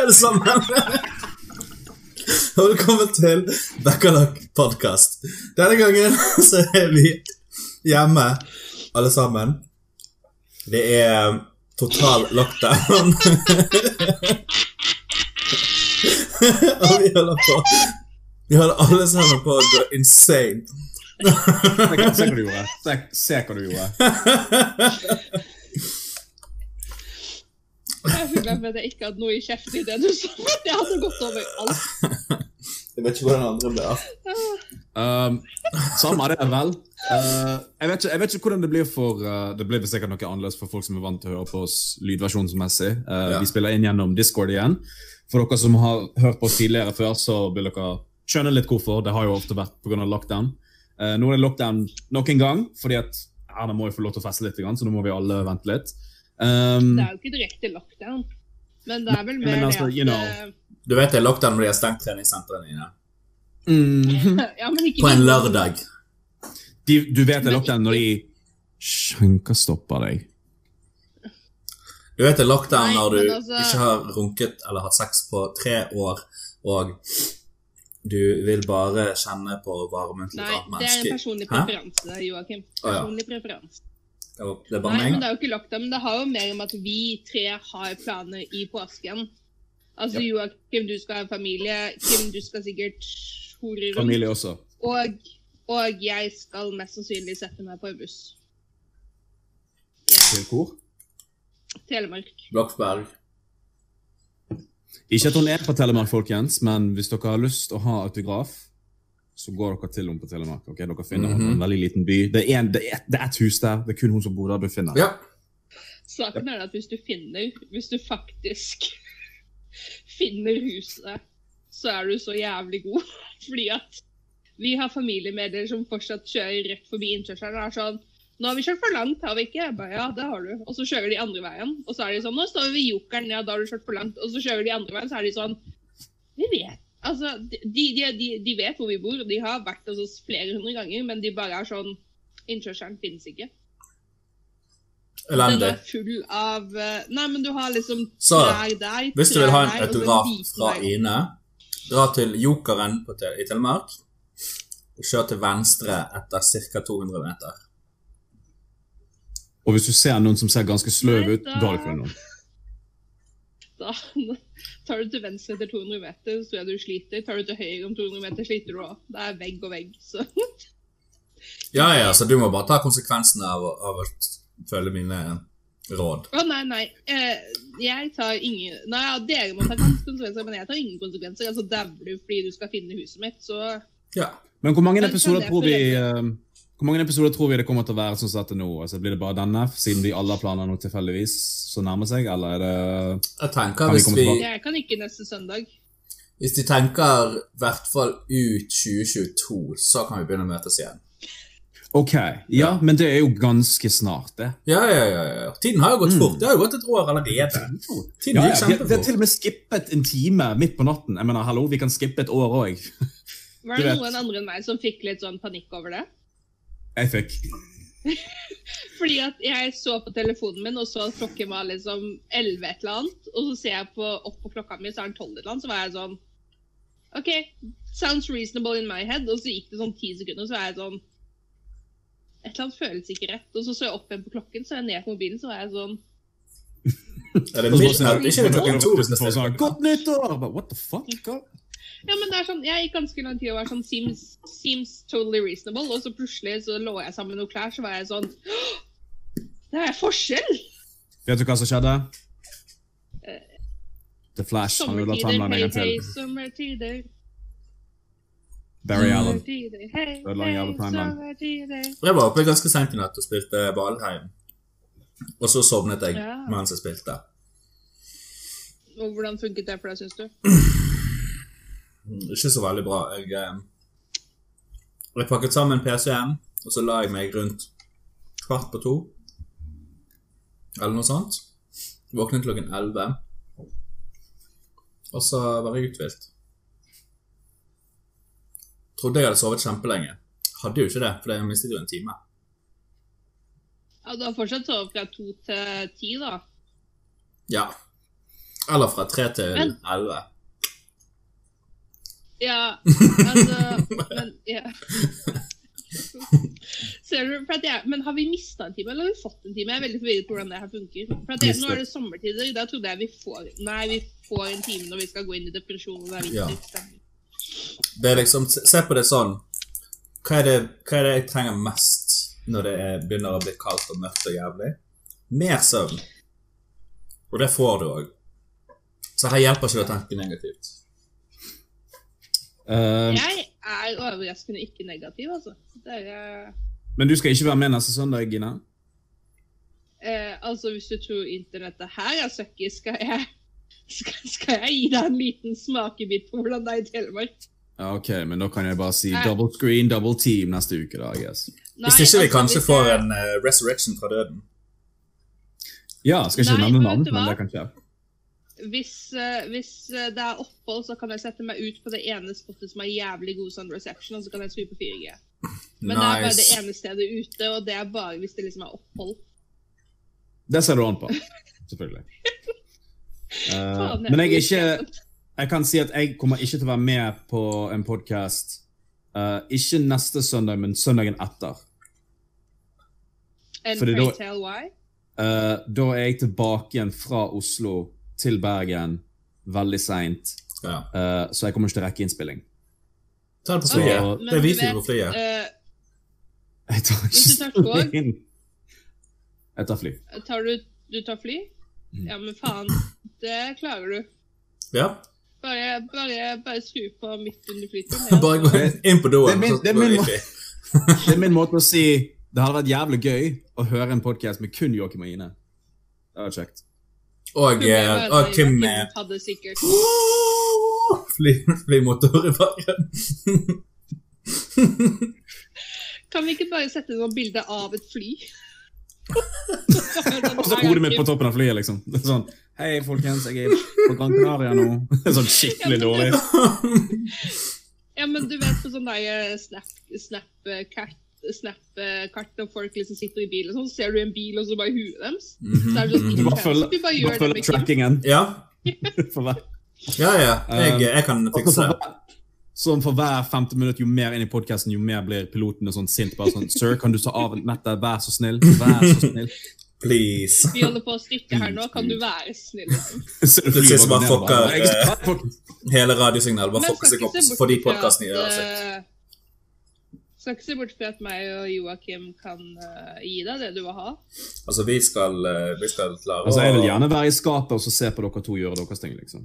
alle sammen! Og velkommen til Bekkalak podkast. Denne gangen så er vi hjemme, alle sammen. Det er total lockdown. Og vi holder på Vi holder alle sammen på å gå insane. Se, hva du gjorde. Se hva du gjorde. Jeg er glad for at jeg ikke hadde noe i kjeften i det du sa. Det hadde gått over alt. Jeg vet ikke hvordan andre ble av. Um, samme er det vel. Uh, jeg, vet ikke, jeg vet ikke hvordan det blir for uh, Det blir sikkert noe annerledes for folk som er vant til å høre på oss lydversjonsmessig. Uh, Ja. Vi spiller inn gjennom Discord igjen. For dere som har hørt på oss tidligere før, så vil dere skjønne litt hvorfor. Det har jo ofte vært pga. lockdown. Uh, nå er det lockdown nok en gang, fordi at Erna må jo få lov til å feste litt, så nå må vi alle vente litt. Um, Det er jo ikke direkte lockdown. Men det er vel mer altså, det you know. at Du vet det er lockdown når de har stengt treningssentrene dine. mm, eh, Ja, På en lørdag. de, du vet det er lockdown når de skjenkestopper deg. Du vet det er lockdown Nei, når du altså- ikke har runket eller hatt sex på tre år, og du vil bare kjenne på varmen til et Nei, det er en personlig preferanse, Joakim. Personlig preferanse. Det Nei, men det er jo ikke lockdown, men det har jo mer om at vi tre har planer i påsken. Altså, Ja. Joakim, du skal ha familie. Kim, du skal sikkert hore rundt. Familie også. Og, og jeg skal mest sannsynlig sette meg på en buss. Ja, Til hvor? Telemark. Bloksberg. Ikke at hun er på Telemark, folkens, men hvis dere har lyst å ha autograf, så går dere til henne på Telemark. Okay? Dere finner mm -hmm. en veldig liten by. Det er, en, det, er, det er et hus der. Det er kun hun som bor der. Du finner. Ja. Saken er at hvis du finner Hvis du faktisk finner huset, så er du så jævlig god. Fordi at vi har familiemedlemmer som fortsatt kjører rett forbi innkjørselen og er sånn nå har vi kjørt for langt, har vi ikke? Jeg bare, ja, det har du. Og så kjører de andre veien. Og så er de sånn, nå står vi ved Jokeren, ja, da har du kjørt for langt. Og så kjører de andre veien, så er de sånn, vi vet. Altså, de, de, de, de vet hvor vi bor, og de har vært hos oss flere hundre ganger, men de bare er sånn, innkjørselen finnes ikke. Den Elendig. er full av eh, Nei, men du har liksom Så, trær der, Hvis du vil ha en autograf fra. Ine, dra til Jokeren på Tel- i Telemark. Og kjør til venstre etter ca. 200 meter. Og hvis du ser noen som ser ganske sløv ut, da- er det ikke noen. Da tar du til venstre etter 200 meter, så tror jeg du sliter. Tar du til høyre om 200 meter, sliter du òg. Det er vegg og vegg, så Ja, ja, så du må bare ta konsekvensene av, av å følge mine råd. Å, nei, nei. Eh, jeg tar ingen Nei, ja, dere må ta konsekvenser, men jeg tar ingen konsekvenser. Altså, dauer du fordi du skal finne huset mitt, så Ja. Men hvor mange episoder tror vi eh, hvor mange episoder tror vi det kommer til å være sånn som dette nå? Altså, blir det bare denne, siden vi alle har planer nå tilfeldigvis så nærmer seg, eller er det Jeg tenker Kan vi hvis vi jeg kan ikke neste søndag. Hvis de tenker i hvert fall ut 2022, så kan vi begynne å møtes igjen. Ok, ja, men det er jo ganske snart, det. Ja, ja, ja. ja. Tiden har jo gått fort. Det har jo gått et år allerede. Tiden Ja, ja, vi, vi har til og med skippet en time midt på natten. Jeg mener, hallo, vi kan skippe et år òg. Var det noen andre enn meg som fikk litt sånn panikk over det? Jeg fikk. Fordi at jeg så på telefonen min og så at klokken var liksom 11 et eller annet, og så ser jeg på, opp på klokka mi, så er den 12 et eller annet, så var jeg sånn OK, sounds reasonable in my head. Og så gikk det sånn ti sekunder, så var jeg sånn Et eller annet føles ikke rett. Og så så jeg opp igjen på klokken, så er jeg ned på mobilen, så var jeg sånn Er det midnatt? Ikke det klokken to? er Sånn, Godt nyttår! But What the fuck? Ja, men det er sånn, Jeg gikk ganske lang tid og var sånn seems, seems totally reasonable, og så plutselig så lå jeg sammen med noen klær, så var jeg sånn Det er forskjell! Vet du hva som skjedde? Eh, The Flash. Han vil ha Sommertider, timeline en hei, gang hei, til. sommertider. Barry Allen. Hei, Ødela jævla hei, timeline. Jeg var oppe ganske seint i natt og spilte Valheim. Og så sovnet jeg Ja. mens jeg spilte. Og hvordan funket det for deg, syns du? Ikke så veldig bra. Jeg, eh, jeg pakket sammen PC-en, og så la jeg meg rundt kvart på to. Eller noe sånt. Våknet klokken elleve. Og så var jeg uthvilt. Trodde jeg hadde sovet kjempelenge. Hadde jo ikke det, for jeg mistet jo en time. Ja, Du har fortsatt sovet fra to til ti, da. Ja. Eller fra tre til Men- elleve. Ja, altså Men ja. Ser du, jeg, men har vi mista en time, eller har vi fått en time? Jeg er veldig forvirret på hvordan det her funker. For jeg, Nå er det sommertider. Da trodde jeg vi får Nei, vi får en time når vi skal gå inn i depresjon. og det er Ja. vinter. Det er liksom, Se på det sånn hva er det, hva er det jeg trenger mest når det er, begynner å bli kaldt og mørkt og jævlig? Mer søvn. Og det får du òg. Så her hjelper ikke det å tenke negativt. Eh, Jeg er overraskende ikke negativ, altså. Det er, eh, men du skal ikke være med neste søndag, Gina? Uh, altså, hvis du tror internettet her er søkki, skal skal, skal jeg gi deg en liten smakebit på hvordan det er i Telemark? Ok, men da kan jeg bare si double screen, double team neste uke, da, guess. Nei, Hvis ikke vi altså, kanskje får en uh, resurrection fra døden. Ja, skal ikke nevne men navn, men det kan skje. Hvis, eh, hvis eh, det er opphold, så kan jeg sette meg ut på det ene spottet som har jævlig god sånn reception, og så kan jeg skru på 4G. Men det er bare det Nice. ene stedet ute, og det er bare hvis det liksom er opphold. Det ser du an på, selvfølgelig. uh, Faen, men jeg er ikke. Jeg kan si at jeg kommer ikke til å være med på en podkast. ikke neste søndag, men søndagen etter. And fordi pray da- tell why. Uh, da er jeg tilbake igjen fra Oslo til Bergen veldig seint, Ja. uh, så jeg kommer ikke til å rekke innspilling. Ta det på flyet. Okay, Det er du på flyet. Uh, Jeg tar Hvis du tar ikke spilling. Jeg tar fly. tar du, du tar fly? Mm. Ja, men faen. Det klarer du. Ja. Bare, bare, bare skru på midt under flyturen. Bare gå inn på doen. Så det går min. Det er min måte å si det hadde vært jævlig gøy å høre en podkast med kun Joakim og Ine. Det var kjekt. Og, eh, og Tim eh, hadde sikkert fly, Flymotor i bakgrunnen. Kan vi ikke bare sette noen bilde av et fly? Og så hodet mitt på toppen av flyet, liksom. Sånn Hei, folkens, jeg er på Gran Canaria nå. Sånn skikkelig dårlig. Ja, men du vet på sånn der snap, snap-kart når folk liksom sitter i bil og sånn, så ser du en bil og så bare huet deres. Så er det sånn Du bare følger, Vi bare bare gjør det følger trackingen. Ja, For hver, ja, ja. Jeg, jeg kan og så fikse det. Sånn for hver femte minutt, jo mer inn i podkasten, jo mer blir pilotene sånn sint. Bare sånn Sir, kan du ta av nettet? Vær så snill. Vær så snill. Please. Vi holder på å stykke her nå, kan du være snill? Liksom. Det Det ser ut som bare og bare, fucker, eh, Hele radiosignalet bare fucker seg opp fordi fra podkasten at, gjør sitt. Skal ikke se bort fra at meg og Joakim kan uh, gi deg det du vil ha. Altså, vi skal, uh, vi skal klare Altså, Jeg vil gjerne være i skapet og så se på dere to gjøre deres ting, liksom.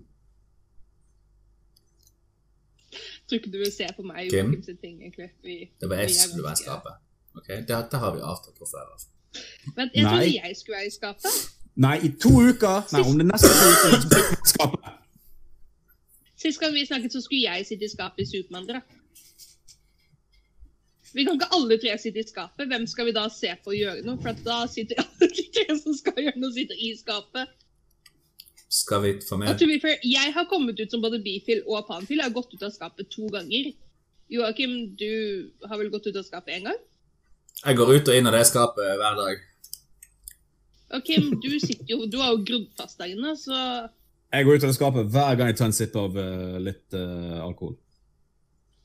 Jeg Tror ikke du vil se på meg og Kim? Joakim sin ting, egentlig. Vi, Det var jeg som skulle være i skapet. Ok, Dette har vi avtalt på før. altså. Men jeg trodde Nei. jeg skulle være i skapet. Nei, i to uker! Nei, om det neste to uker. Sist gang vi snakket, så skulle jeg sitte i skapet i Supermann-drakt. Vi kan ikke alle tre sitte i skapet. Hvem skal vi da se på å gjøre noe? For at da sitter alle de tre som skal gjøre noe, sitter i skapet. Skal vi få med fair, jeg har kommet ut som både bifil og panfil. Jeg har gått ut av skapet to ganger. Joakim, du har vel gått ut av skapet én gang? Jeg går ut og inn av det skapet hver dag. Og Kim, du sitter jo Du har jo grodd fast der inne, så Jeg går ut av det skapet hver gang jeg tar en sipp av eh, litt uh, alkohol.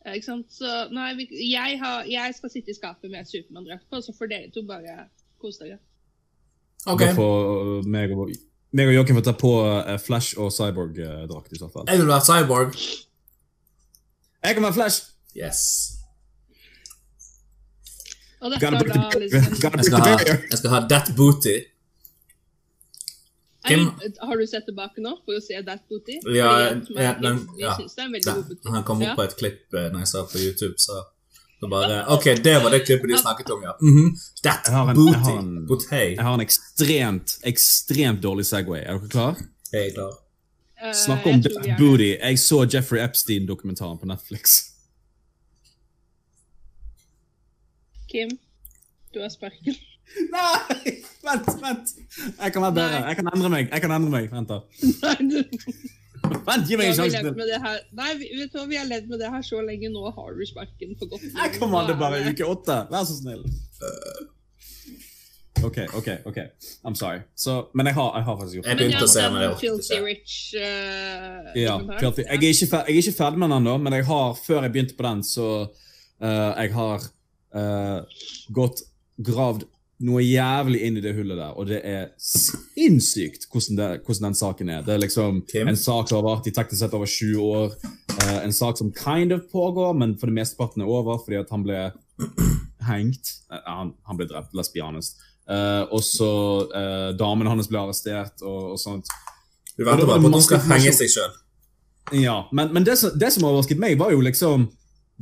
Ja, Ikke sant? Så nei, vi, jeg, har, jeg skal sitte i skapet med Supermann-drakt på, så får dere to bare kose dere. Ok. Da får eh, meg og, meg og Joakim få ta på eh, Flash og Cyborg-drakt i så fall. Jeg vil være cyborg. Jeg kan være Flash! Yes. Og dette Gotta er break da liksom Jeg skal the ha, jeg skal ha that booty. Kim? Har du sett tilbake nå for å se That Booty? Ja, ja, den- ja. Han kom opp Ja. på et klipp eh, når jeg sa på YouTube, så så bare Ok, det var det klippet de snakket om, ja. Mhm. That Jeg en- booty. jeg har en- Booty. Jeg har en ekstremt, ekstremt dårlig Segway. Er dere klar? Jeg er klar. Eh, Snakk om That Booty. Jeg så Jeffrey Epstein-dokumentaren på Netflix. Kim, du har sparken. Nei! Vent, vent! Jeg kan være bedre. Jeg kan endre meg. Jeg kan endre meg. Vent, da. Vent, gi meg en har sjanse til. det. Nei, vi, vet du hva, vi har levd med det her så lenge. Nå har du sparken for godt. Jeg kom an, det bare i uke åtte. Vær så snill. ok, ok. ok. I'm sorry. Så, men jeg har, jeg har faktisk gjort det. Ja, begynte å se, den men Filthy. Rich uh, Ja, filthy. jeg, er ikke jeg er ikke ferdig med den ennå, men jeg har, før jeg begynte på den, så uh, jeg har uh, gått gravd noe jævlig inn i det hullet der, og det er sinnssykt hvordan, det, hvordan den saken er. Det er liksom Kim? en sak som har vært i teknisk sett over sju år, Uh, en sak som kind of pågår, men for det mesteparten er over fordi at han ble hengt. Uh, han, han ble drept, honest. Eh, og så uh, damen hans ble arrestert og, og sånt. Vi venter bare på at han skal henge seg sjøl. Ja, men, men det, som, det som overrasket meg, var jo liksom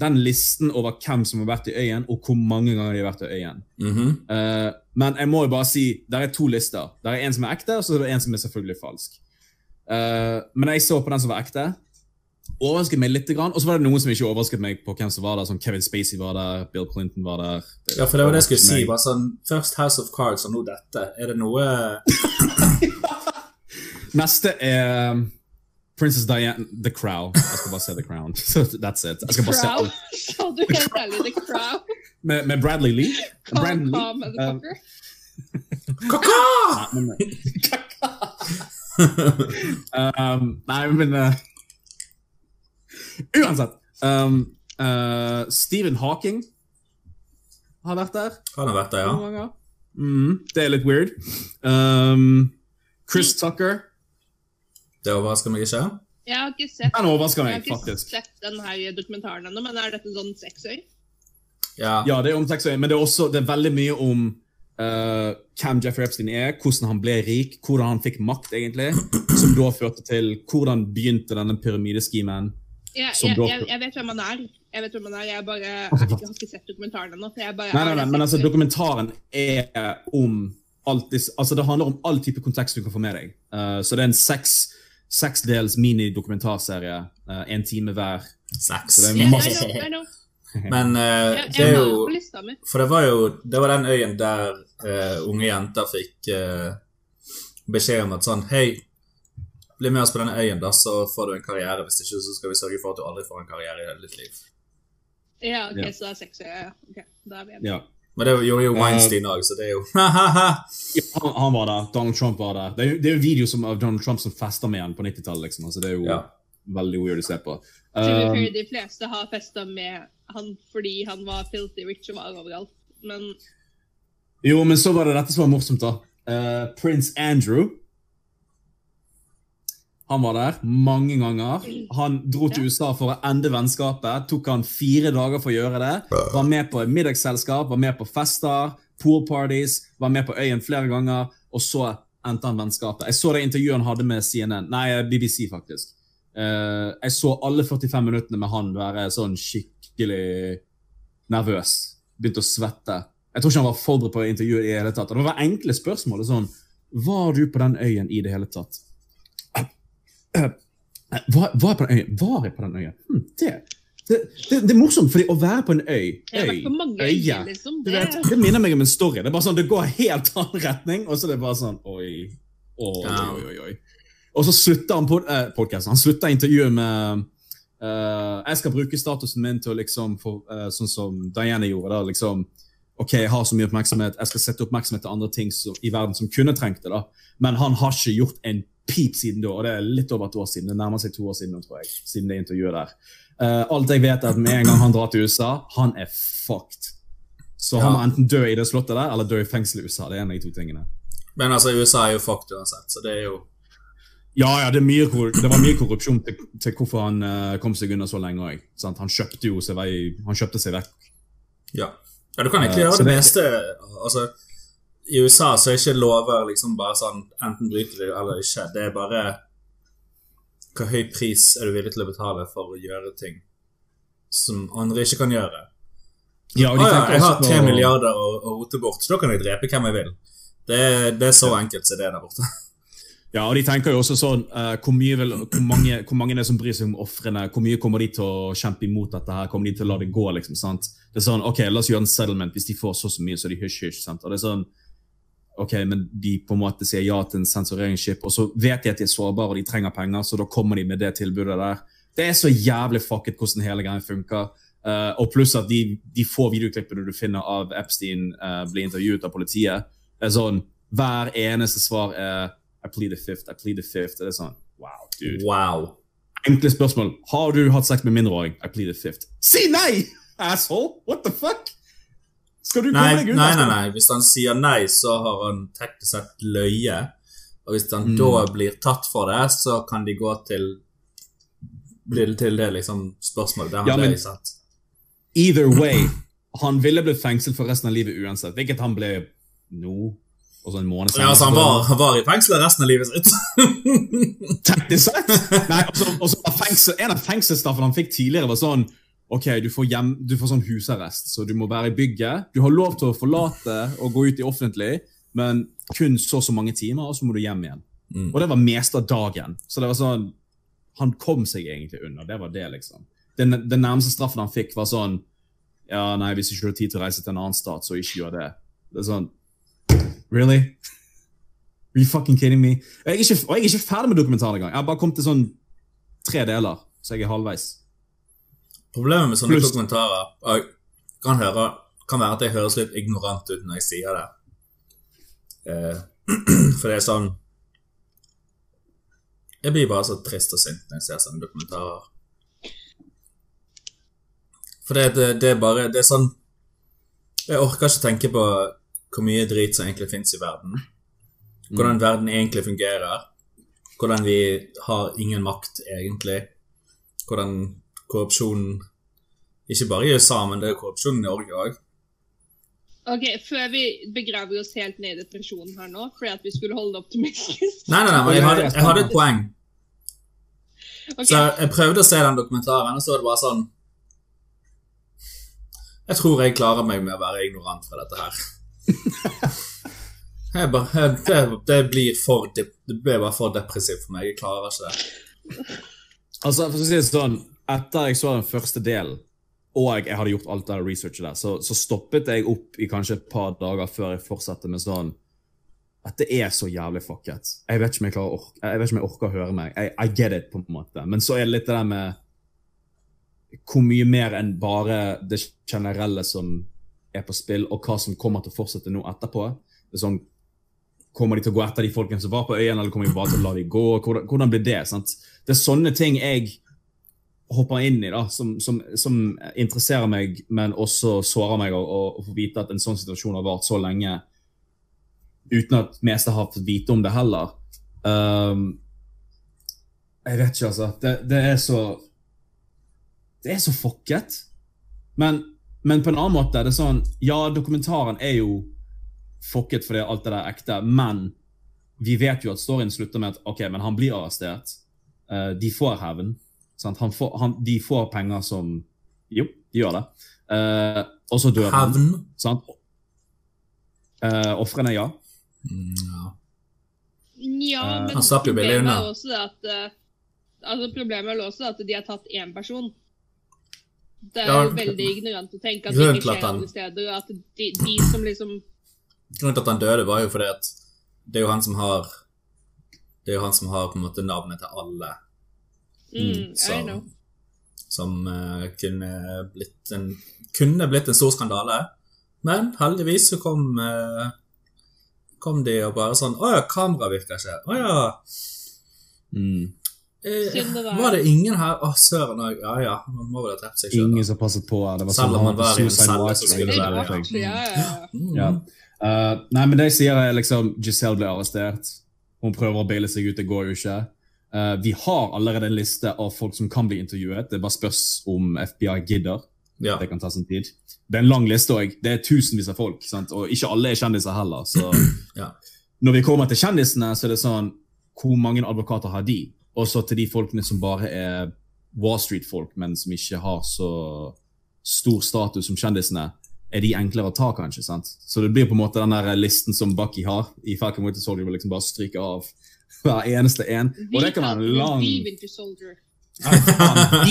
den listen over hvem som har vært i øyen, og hvor mange ganger de har vært i øyen. Mm -hmm. uh, men jeg må jo bare si, det er to lister. Det er en som er ekte, og så er det en som er selvfølgelig falsk. Uh, men jeg så på den som var ekte. Overrasket meg litt, og så var det noen som ikke overrasket meg på hvem som var der. Som Kevin Spacey var der, Bill Clinton var der. Ja, for det var det jeg skulle si. Bare sånn, Først House of Cards, og nå dette. Er det noe Neste er Princess Diana The Crown. Jeg skal bare se The Crown. So that's it. Jeg skal bare se Crow. alt. Sa du helt ærlig The Crow? Med, med Bradley Lee. Calm, Brandon Lee. calm, motherfucker. Kaka! Nei, men, um, nei, men uh, Uansett. Um, uh, Stephen Hawking har vært der Han har vært der, noen ja. Mm, det er litt weird. Um, Chris Tucker. Det overrasker meg ikke. Jeg har ikke sett, Den overrasker jeg har ikke faktisk. sett den her dokumentaren ennå, men er dette sånn sexøy? Ja. Ja, det er om sexøy, men det er også det er veldig mye om uh, hvem Jeffrey Epstein er, hvordan han ble rik, hvordan han fikk makt, egentlig. Som da førte til hvordan begynte denne pyramideskimen. Jeg, jeg, jeg, jeg vet hvem han er. Jeg vet hvem han er. Jeg bare jeg har ikke, sett dokumentaren ennå. Nei, nei, nei, men altså, dokumentaren er om alt disse, altså Det handler om all type kontekst du kan få med deg. Uh, så det er en seks, seksdels minidokumentarserie. Uh, en time hver. Seks. Så det er masse. masse- I know, I know. Men uh, det er jo. For det var jo det var den øyen der uh, unge jenter fikk uh, beskjed om at sånn Hei, bli med oss på denne øyen, da, så får du en karriere. Hvis ikke, så skal vi sørge for at du aldri får en karriere i hele ditt liv. Ja, ok, Ja. så det er sexøy. Ja, okay. da er vi enige. Ja. Men det gjorde jo Eh, Weinstein òg, så det er jo. Ja, han, han var der. Donald Trump var der. Det er jo, det er jo video som, av Donald Trump som fester med han på 90-tallet. Liksom. Altså, det er jo Ja. veldig weird å se på. Um, de fleste har festa med han fordi han var filthy rich og var overalt. Men jo, men så var det dette som var morsomt, da. Uh, Prince Andrew. Han var der mange ganger. Han dro til USA for å ende vennskapet. Tok han fire dager for å gjøre det. Var med på middagsselskap, var med på fester, pool parties, var med på øyen flere ganger. Og så endte han vennskapet. Jeg så det intervjuet han hadde med CNN. Nei, BBC, faktisk. Eh, jeg så alle 45 minuttene med han være sånn skikkelig nervøs. Begynte å svette. Jeg tror ikke han var forberedt på intervjuet i det hele tatt. Og det var enkle spørsmål. Sånn, var du på den øyen i det hele tatt? Eh, eh, Var, var jeg på den øyen? Var jeg på den øya? Hm, det, det, det, det er morsomt, fordi å være på en øy, øy øye, liksom. Det, vet, det minner meg om en story. Det er bare sånn, det går helt annen retning, og så er det bare sånn Oi, oi, oi, oi. oi. Og så slutter han pod, eh, podcasten. Han slutter intervjuet med uh, Jeg skal bruke statusen min til å liksom få, uh, Sånn som Diana gjorde. da, liksom Ok, jeg har så mye oppmerksomhet, jeg skal sette oppmerksomhet til andre ting som, i verden som kunne trengt det. da. Men han har ikke gjort en pip siden da, og det er litt over et år siden. Det nærmer seg to år siden, nå, tror jeg. siden det intervjuet der. Uh, alt jeg vet er at med en gang han drar til USA, han er fucked. Så Ja. han må enten dø i det slottet der, eller dø i fengsel i USA. Det er en av de to tingene. Men altså, USA er jo fucked uansett, så det er jo Ja, ja, det, mye, det var mye korrupsjon til, til hvorfor han uh, kom seg unna så lenge òg. Han kjøpte jo seg vei, han kjøpte seg vekk. Ja. ja du kan egentlig Eh, gjøre uh, det det- meste Altså, i USA så er ikke lover liksom bare sånn enten bryter du eller ikke. Det er bare hva høy pris er du villig til å betale for å gjøre ting som andre ikke kan gjøre. Ja, og Å ja, jeg har tre milliarder å, å rote bort, så da kan jeg drepe hvem jeg vil. Det, det er så enkelt som det er der borte. Ja, og de tenker jo også sånn uh, hvor, vil, hvor, mange, hvor mange er det som bryr seg om ofrene? Hvor mye kommer de til å kjempe imot dette? her? Kommer de til å la det gå? liksom, sant? Det er sånn, ok, La oss gjøre en settlement. Hvis de får så så mye, så de hysj-hysj. sant? Og det er sånn, ok, Men de på en måte sier ja til en sensureringsskip, og så vet de at de er sårbare og de trenger penger, så da kommer de med det tilbudet der. Det er så jævlig fucket hvordan hele greia funker. Uh, og pluss at de, de få videoklippene du finner av Epstein uh, blir intervjuet av politiet, er sånn Hver eneste svar er I plead the fifth, I plead the fifth. Det er sånn Wow, dude. Wow. Enkle spørsmål. Har du hatt sex med mindreåring? I plead the fifth. Si nei! Asshole! What the fuck? Skal du Nei, komme deg nei, unna? nei, nei. Hvis han sier nei, så har han teknisk sett løye. Og hvis han Mm. da blir tatt for det, så kan de gå til blir det til det liksom spørsmålet der han Ja, men- løy, sant? Either way, han ville blitt fengslet for resten av livet uansett. Hvilket han ble nå. Og så en måned Ja, altså, han var, han var i fengsel resten av livet sitt. Teknisk sett! Nei, og så- og så var fengsel, En av fengselsstraffene han fikk tidligere, var sånn Ok, du får, hjem, du får sånn husarrest, så du må være i bygget. Du har lov til å forlate og gå ut i offentlig, men kun så og så mange timer, og så må du hjem igjen. Mm. Og det var meste av dagen. Så det var sånn Han kom seg egentlig unna. Det var det, liksom. Den, den nærmeste straffen han fikk, var sånn Ja, nei, hvis ikke du har tid til å reise til en annen stat, så ikke gjør det. Det er sånn Really? Are you fucking kidding me? Jeg er ikke, og jeg er ikke ferdig med dokumentaren engang. Jeg har bare kommet til sånn tre deler, så jeg er halvveis. Problemet med sånne Plus. dokumentarer og kan, høre, kan være at jeg høres litt ignorant ut når jeg sier det. Eh, for det er sånn Jeg blir bare så trist og sint når jeg ser sånne dokumentarer. For det, det, det er bare Det er sånn Jeg orker ikke tenke på hvor mye drit som egentlig fins i verden. Hvordan verden egentlig fungerer. Hvordan vi har ingen makt, egentlig. Hvordan korrupsjonen Ikke bare i USA, men det er korrupsjon i Norge òg. Ok, Før vi begraver oss helt ned i depresjonen her nå, fordi at vi skulle holde det optimistisk Nei, nei, nei, men jeg hadde, jeg hadde et poeng. Okay. Så jeg prøvde å se den dokumentaren, og så var det bare sånn Jeg tror jeg klarer meg med å være ignorant fra dette her. Jeg bare, jeg, det, det blir for dep- Det blir bare for depressivt for meg. Jeg klarer ikke det. Altså, for å si det sånn, Etter jeg så den første delen, og jeg hadde gjort alt det researchet der, så, så stoppet jeg opp i kanskje et par dager før jeg fortsatte med sånn At det er så jævlig fucket. Jeg vet ikke om jeg klarer jeg ikke om jeg orker å høre meg. I, I get it, på en måte. Men så er det litt det der med hvor mye mer enn bare det generelle som er på spill, og hva som kommer til å fortsette nå etterpå. Det er sånn, Kommer de til å gå etter de folkene som var på øyen, eller kommer de bare til å la de gå? Hvordan, hvordan blir det? sant? Det er sånne ting jeg hopper inn i, da, som, som, som interesserer meg, men også sårer meg å få vite at en sånn situasjon har vart så lenge, uten at meste har fått vite om det heller. Um, jeg vet ikke, altså. Det, det er så Det er så fucket. Men, men på en annen måte det er sånn Ja, dokumentaren er jo fucket fordi alt det der er ekte, men vi vet jo at storyen slutter med at ok, men han blir arrestert. Uh, de får hevn. Sant? Han får, han, de får penger som Jo, de gjør det. Uh, og så dør han. Hevn. Sant? Uh, Ofrene, ja. Mm, ja. Ja, Eh, men han slapp jo billig unna. også det at Altså, problemet er også at de har tatt én person. Det er Ja, veldig ignorant å tenke at det ikke skjer alle steder. At de, de som liksom Grunnen til at han døde, var jo fordi at det er jo han som har Det er jo han som har på en måte navnet til alle mm, som, som uh, kunne blitt en kunne blitt en stor skandale. Men heldigvis så kom uh, kom de og bare sånn Å ja, kameraet virker ikke. Å ja. Mm. Eh, det var. var det ingen her Å, søren òg. Ja ja, man må vel ha drept seg sjøl. Ingen som passet på. Det var Selv om man var i en celle, så skulle Det det være- rart. Ja, ja, ja. Mm. Ja. Eh, nei, men det jeg sier er liksom Giselle ble arrestert. Hun prøver å baile seg ut, det går jo ikke. Eh, vi har allerede en liste av folk som kan bli intervjuet. Det bare spørs om FBI gidder. Ja. Det kan ta sin tid. Det er en lang liste òg. Det er tusenvis av folk. Sant? Og ikke alle er kjendiser heller. Så Ja. når vi kommer til kjendisene, så er det sånn Hvor mange advokater har de? Og så til de folkene som bare er Wall Street-folk, men som ikke har så stor status som kjendisene, er de enklere å ta, kanskje. sant? Så det blir på en måte den der listen som Bucky har i Falcon Winter Soldier, liksom bare stryke av hver eneste en. Og det kan være en lang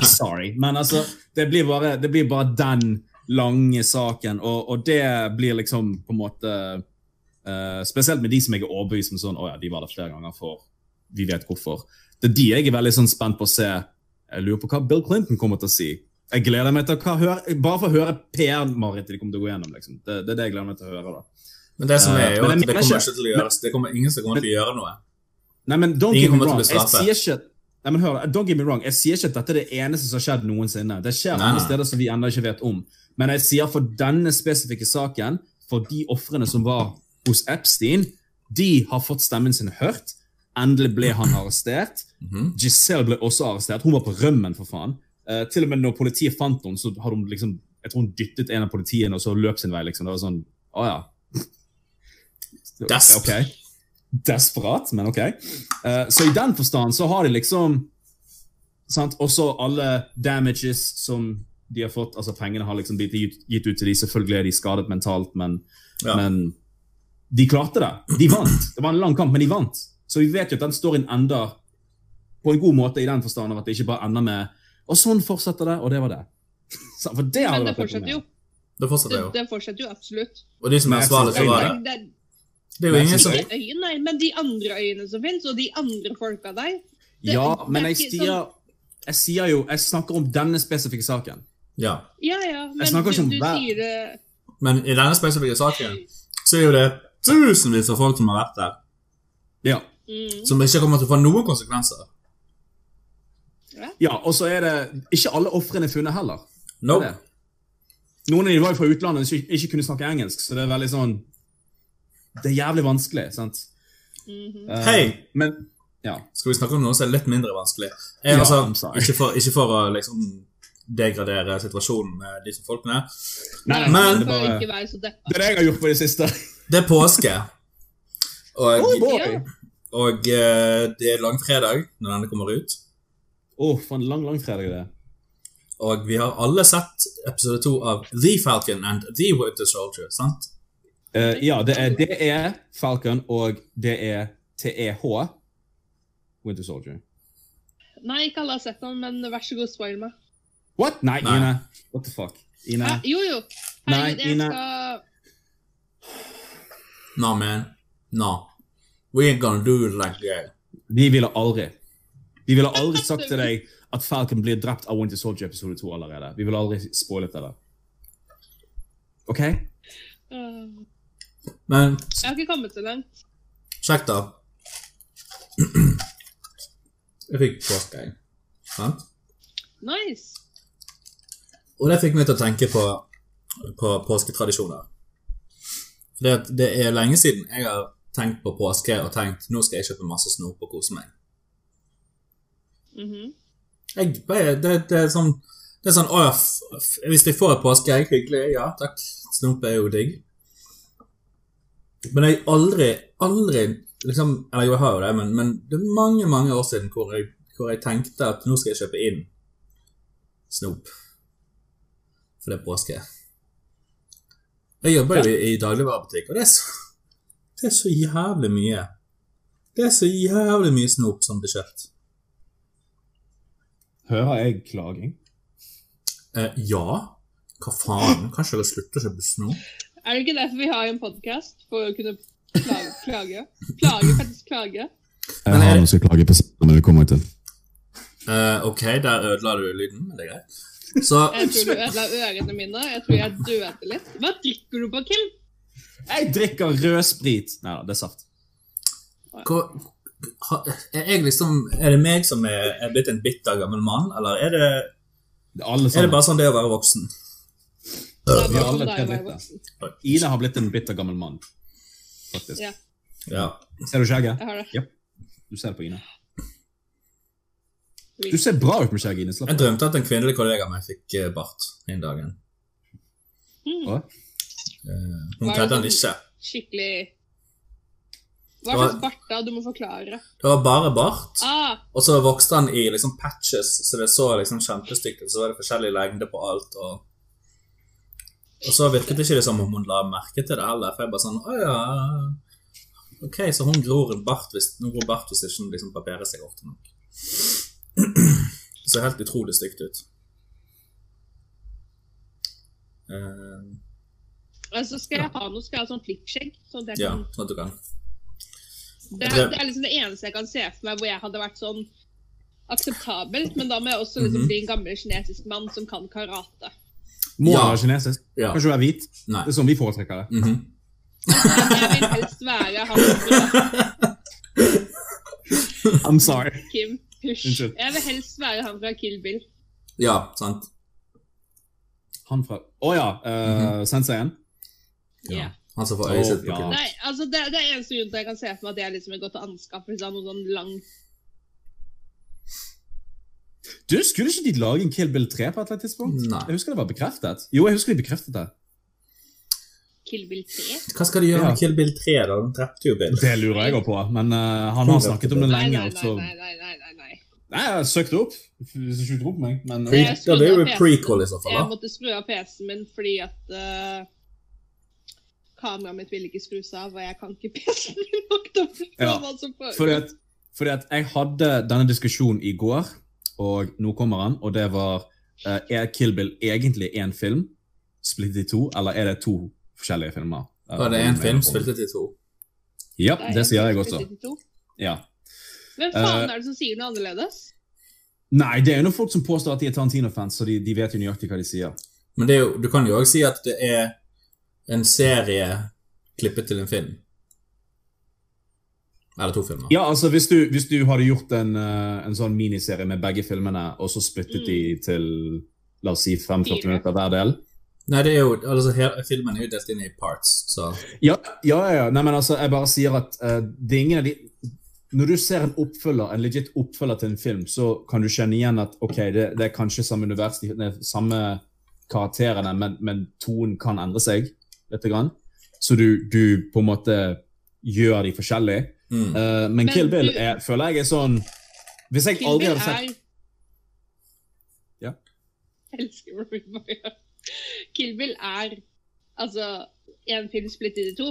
sorry. Men altså, det blir bare, det blir bare den lange saken, og, og det blir liksom på en måte uh, Spesielt med de som jeg er overbevist om sånn oh ja, de var der flere ganger, for vi vet hvorfor. Det er de jeg er veldig sånn spent på å se. Jeg lurer på hva Bill Clinton kommer til å si. Jeg gleder meg til å høre, Bare for å høre PR-marerittet de kommer til å gå gjennom. liksom. Det, det er det jeg gleder meg til å høre. da. Men det som er, jo uh, at det kommer ikke- ikke til å gjøres. Det kommer ingen som kommer til å gjøre noe. Nei, men don't Ingen get me wrong. Jeg sier ikke Nei, men hør, don't get me wrong. Jeg sier ikke at dette er det eneste som har skjedd noensinne. Det skjer andre steder som vi ennå ikke vet om. Men jeg sier for denne spesifikke saken, for de ofrene som var hos Epstein, de har fått stemmen sin hørt. Endelig ble han arrestert. Mhm. Giselle ble også arrestert. Hun var på rømmen, for faen. Uh, til og med når politiet fant henne, så hadde hun liksom Jeg tror hun dyttet en av politiene og så løp sin vei. liksom. Det var sånn Å ja. Desp. Ok. Desperat, men ok. Uh, så i den forstand så har de liksom sant? Også alle damages som de har fått, altså pengene har liksom blitt gitt, gitt ut til de. Selvfølgelig er de skadet mentalt, men, Ja. men de klarte det. De vant. Det var en lang kamp, men de vant. Så vi vet jo at den storyen ender på en god måte i den forstand av at det ikke bare ender med Og sånn fortsetter det, og det var det. For det Men det fortsetter jo. Det fortsetter jo. det fortsetter jo absolutt. Og de som er ansvarlige så var det, Det, er jo ingen som nei, men de andre øyene som finnes, og de andre folka der det- Ja, men jeg sier, jeg sier jo Jeg snakker om denne spesifikke saken. Ja. Ja, ja, men snakker du, ikke om du hver- sier det Men i denne spesifikke saken så er jo det tusenvis av folk som har vært der, Ja. mm, som ikke kommer til å få noen konsekvenser. ja og så er det ikke alle ofrene funnet heller. No. Det er det. Noen av dem var jo fra utlandet og ikke, ikke kunne snakke engelsk, så det er veldig sånn Det er jævlig vanskelig, sant? Mm -hmm. uh, Hei! Men ja. Skal vi snakke om noe som er litt mindre vanskelig? Jeg, Ja, altså, I'm sorry. ikke, for, ikke for å liksom degradere situasjonen med disse folkene. Nei, nei, Men- det, bare, ikke være så deppa. det er det jeg har gjort på det siste. Det er påske. Og, Oh og eh, det er langfredag når denne kommer ut. Åh, for en lang, langfredag det er. Og vi har alle sett episode to av The Falcon and The Winter Soldier, sant? Eh, ja, det er DE Falcon, og det er TEH Winter Soldier. Nei, ikke alle har sett den, men vær så god, spoil meg. What? Nei, Nei. Ina. What the fuck? Ina. Hæ? Jo, jo. Nei, Herregud, jeg Ina. skal No, man. No. We ain't gonna do it like that. Vi ville aldri Vi ville aldri sagt til deg at Falcon blir drept av Winter Soldier episode 2 allerede. Vi ville aldri spoilet det. der. OK? Øh, Men Jeg har ikke kommet så langt. sjekk, da. Jeg fikk påske, jeg. Sant? Nice. Og det fikk meg til å tenke på, på påsketradisjoner. For det, at det er lenge siden jeg har tenkt på påske og tenkt nå skal jeg kjøpe masse snop og kose meg. Mhm. Jeg, bare- det, det er sånn det er sånn, å, ja, Hvis jeg får et påskeegg, hyggelig. Ja, takk. Snop er jo digg. Men jeg aldri, aldri liksom, Eller jo, jeg har jo det, men, men det er mange mange år siden hvor jeg, hvor jeg tenkte at nå skal jeg kjøpe inn snop. For det er påske. Jeg jobber jo i, i dagligvarebutikk, og det er, så, det er så jævlig mye. Det er så jævlig mye snop som blir kjøpt. Hører jeg klaging? Eh, ja. Hva faen? Kanskje dere slutter å kjøpe snop? Er det ikke derfor vi har en podkast? For å kunne klage? Klage, klage faktisk klage. Jeg har noe jeg skal klage på, men det kommer jeg til. Uh, ok, der ødela du lyden, men det er greit. Så Jeg tror du ødela ørene mine. Jeg tror jeg døde litt. Hva drikker du på, Kim? Jeg drikker rødsprit. Nei da, det er saft. hva, er, jeg liksom, er det meg som er, er blitt en bitter gammel mann, eller er det, Det er er det bare sånn det å være voksen? Vi har alle sånn det tre blitt det. Ine har blitt en bitter gammel mann. Faktisk. Ja, Ja. Ser du skjegget? jeg har det. Ja. Du ser det på Ina. Du ser bra ut med skjegg, Ine. Slapp Jeg drømte at en kvinnelig kollega av meg fikk eh, bart en dag. Mm. Hva? Eh, hun kledde sånn- ikke. Skikkelig Hva slags bart da? Du må forklare. Det var bare bart, Ah, og så vokste han i liksom patches, så det så liksom kjempestygt ut. Så var det forskjellig lengde på alt, og Og så virket det ikke som om hun la merke til det heller, for jeg bare sånn Å ja Ok, så hun gror bart hvis Hun gror bart hvis ikke hun liksom barberer seg ofte nok. Det ser helt utrolig stygt ut. Uh, altså skal jeg ha noe, skal jeg ha sånn flikkskjegg? Jeg ja, sånn at du kan. det, det er liksom det eneste jeg kan se for meg hvor jeg hadde vært sånn akseptabelt, men da må jeg også liksom Mhm. bli en gammel kinesisk mann som kan karate. Må Ja. være kinesisk? Ja. Kanskje være hvit? Nei. Det er sånn vi foretrekker det. Mhm. Jeg vil helst være han fra I'm sorry. Kim. Push. Jeg vil helst være han fra Kill Bill. Ja, sant. Han fra Å ja, uh, senseien? Ja. Han som får øyet sitt på ja. Nei, altså det, det er eneste grunnen til jeg kan se for meg at det er liksom en godt anskaffelse av noe sånn lang Du, Skulle ikke de lage en Kill Bill 3 på et eller annet tidspunkt? Nei. Jeg husker det var bekreftet. Jo, jeg husker de bekreftet det. Kill Bill 3. Hva skal de gjøre Ja. med Kill Bill 3, da? Den drepte jo Bill. Det lurer jeg òg på, men uh, han har snakket om det lenge. nei, nei, nei, nei, nei, nei, nei. Nei, jeg søkte opp. Hvis du ikke tror på meg, men Det- Pre da blir det jo prequel i så fall, Jeg måtte skru av PC-en min fordi at uh, kameraet mitt ville ikke skrus av, og jeg kan ikke PC-en min nok til å forstå Ja, hva som foregår. Fordi at, fordi at jeg hadde denne diskusjonen i går, og nå kommer han, og det var uh, Er Kill Bill egentlig én film, splittet i to, eller er det to forskjellige filmer? Var det én film splittet i to? Ja, Det det sier jeg også. Ja. Hvem faen uh, er det som sier noe annerledes? Nei, det er jo noen folk som påstår at de er Tarantino-fans, så de, de vet jo nøyaktig hva de sier. Men det er jo, du kan jo òg si at det er en serie klippet til en film. Eller to filmer. Ja, altså Hvis du, hvis du hadde gjort en, eh, en sånn miniserie med begge filmene, og så splittet de til la oss si 5-40 minutter hver del Nei, det er jo, altså her, Filmen er jo delt inn i parts, så Ja, ja, ja. Nei, men altså, jeg bare sier at uh, det er ingen av de Når du ser en oppfølger, en legit oppfølger til en film, så kan du kjenne igjen at ok, det, det er kanskje samme univers, de, det er samme karakterene, men, men tonen kan endre seg litt. Grann. Så du, du på en måte gjør de forskjellig. Mm. Eh, men, Men Kill Bill er, føler jeg er sånn Hvis jeg Kill aldri Bill hadde sett er Ja. Jeg elsker bare gjør. Kill Bill er altså en film splittet i to.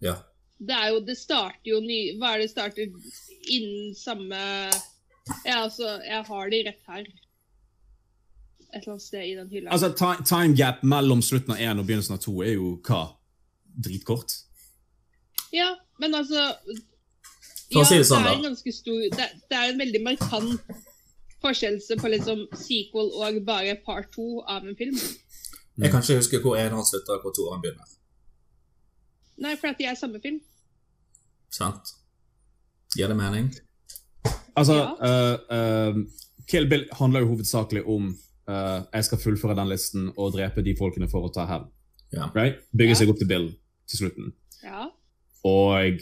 Ja. Det er jo Det starter jo ny Hva er det starter innen samme Ja, altså, jeg har de rett her. Et eller annet sted i den hylla. Altså, ti- Time gap mellom slutten av én og begynnelsen av to er jo hva? Dritkort. Ja, men altså ja, si det sånn, det er en stor Det, det er en veldig markant forskjellelse på liksom sequel og bare part to av en film. Jeg kan ikke huske hvor en han slutter og hvor to han begynner. Nei, for at de er samme film. Sant? Gir det mening? Altså, Ja. uh, uh, Kill Bill handler jo hovedsakelig om uh, jeg skal fullføre den listen og drepe de folkene for å ta hevn. Ja. Right? Bygge Ja. seg opp til Bill til slutten. Ja. Og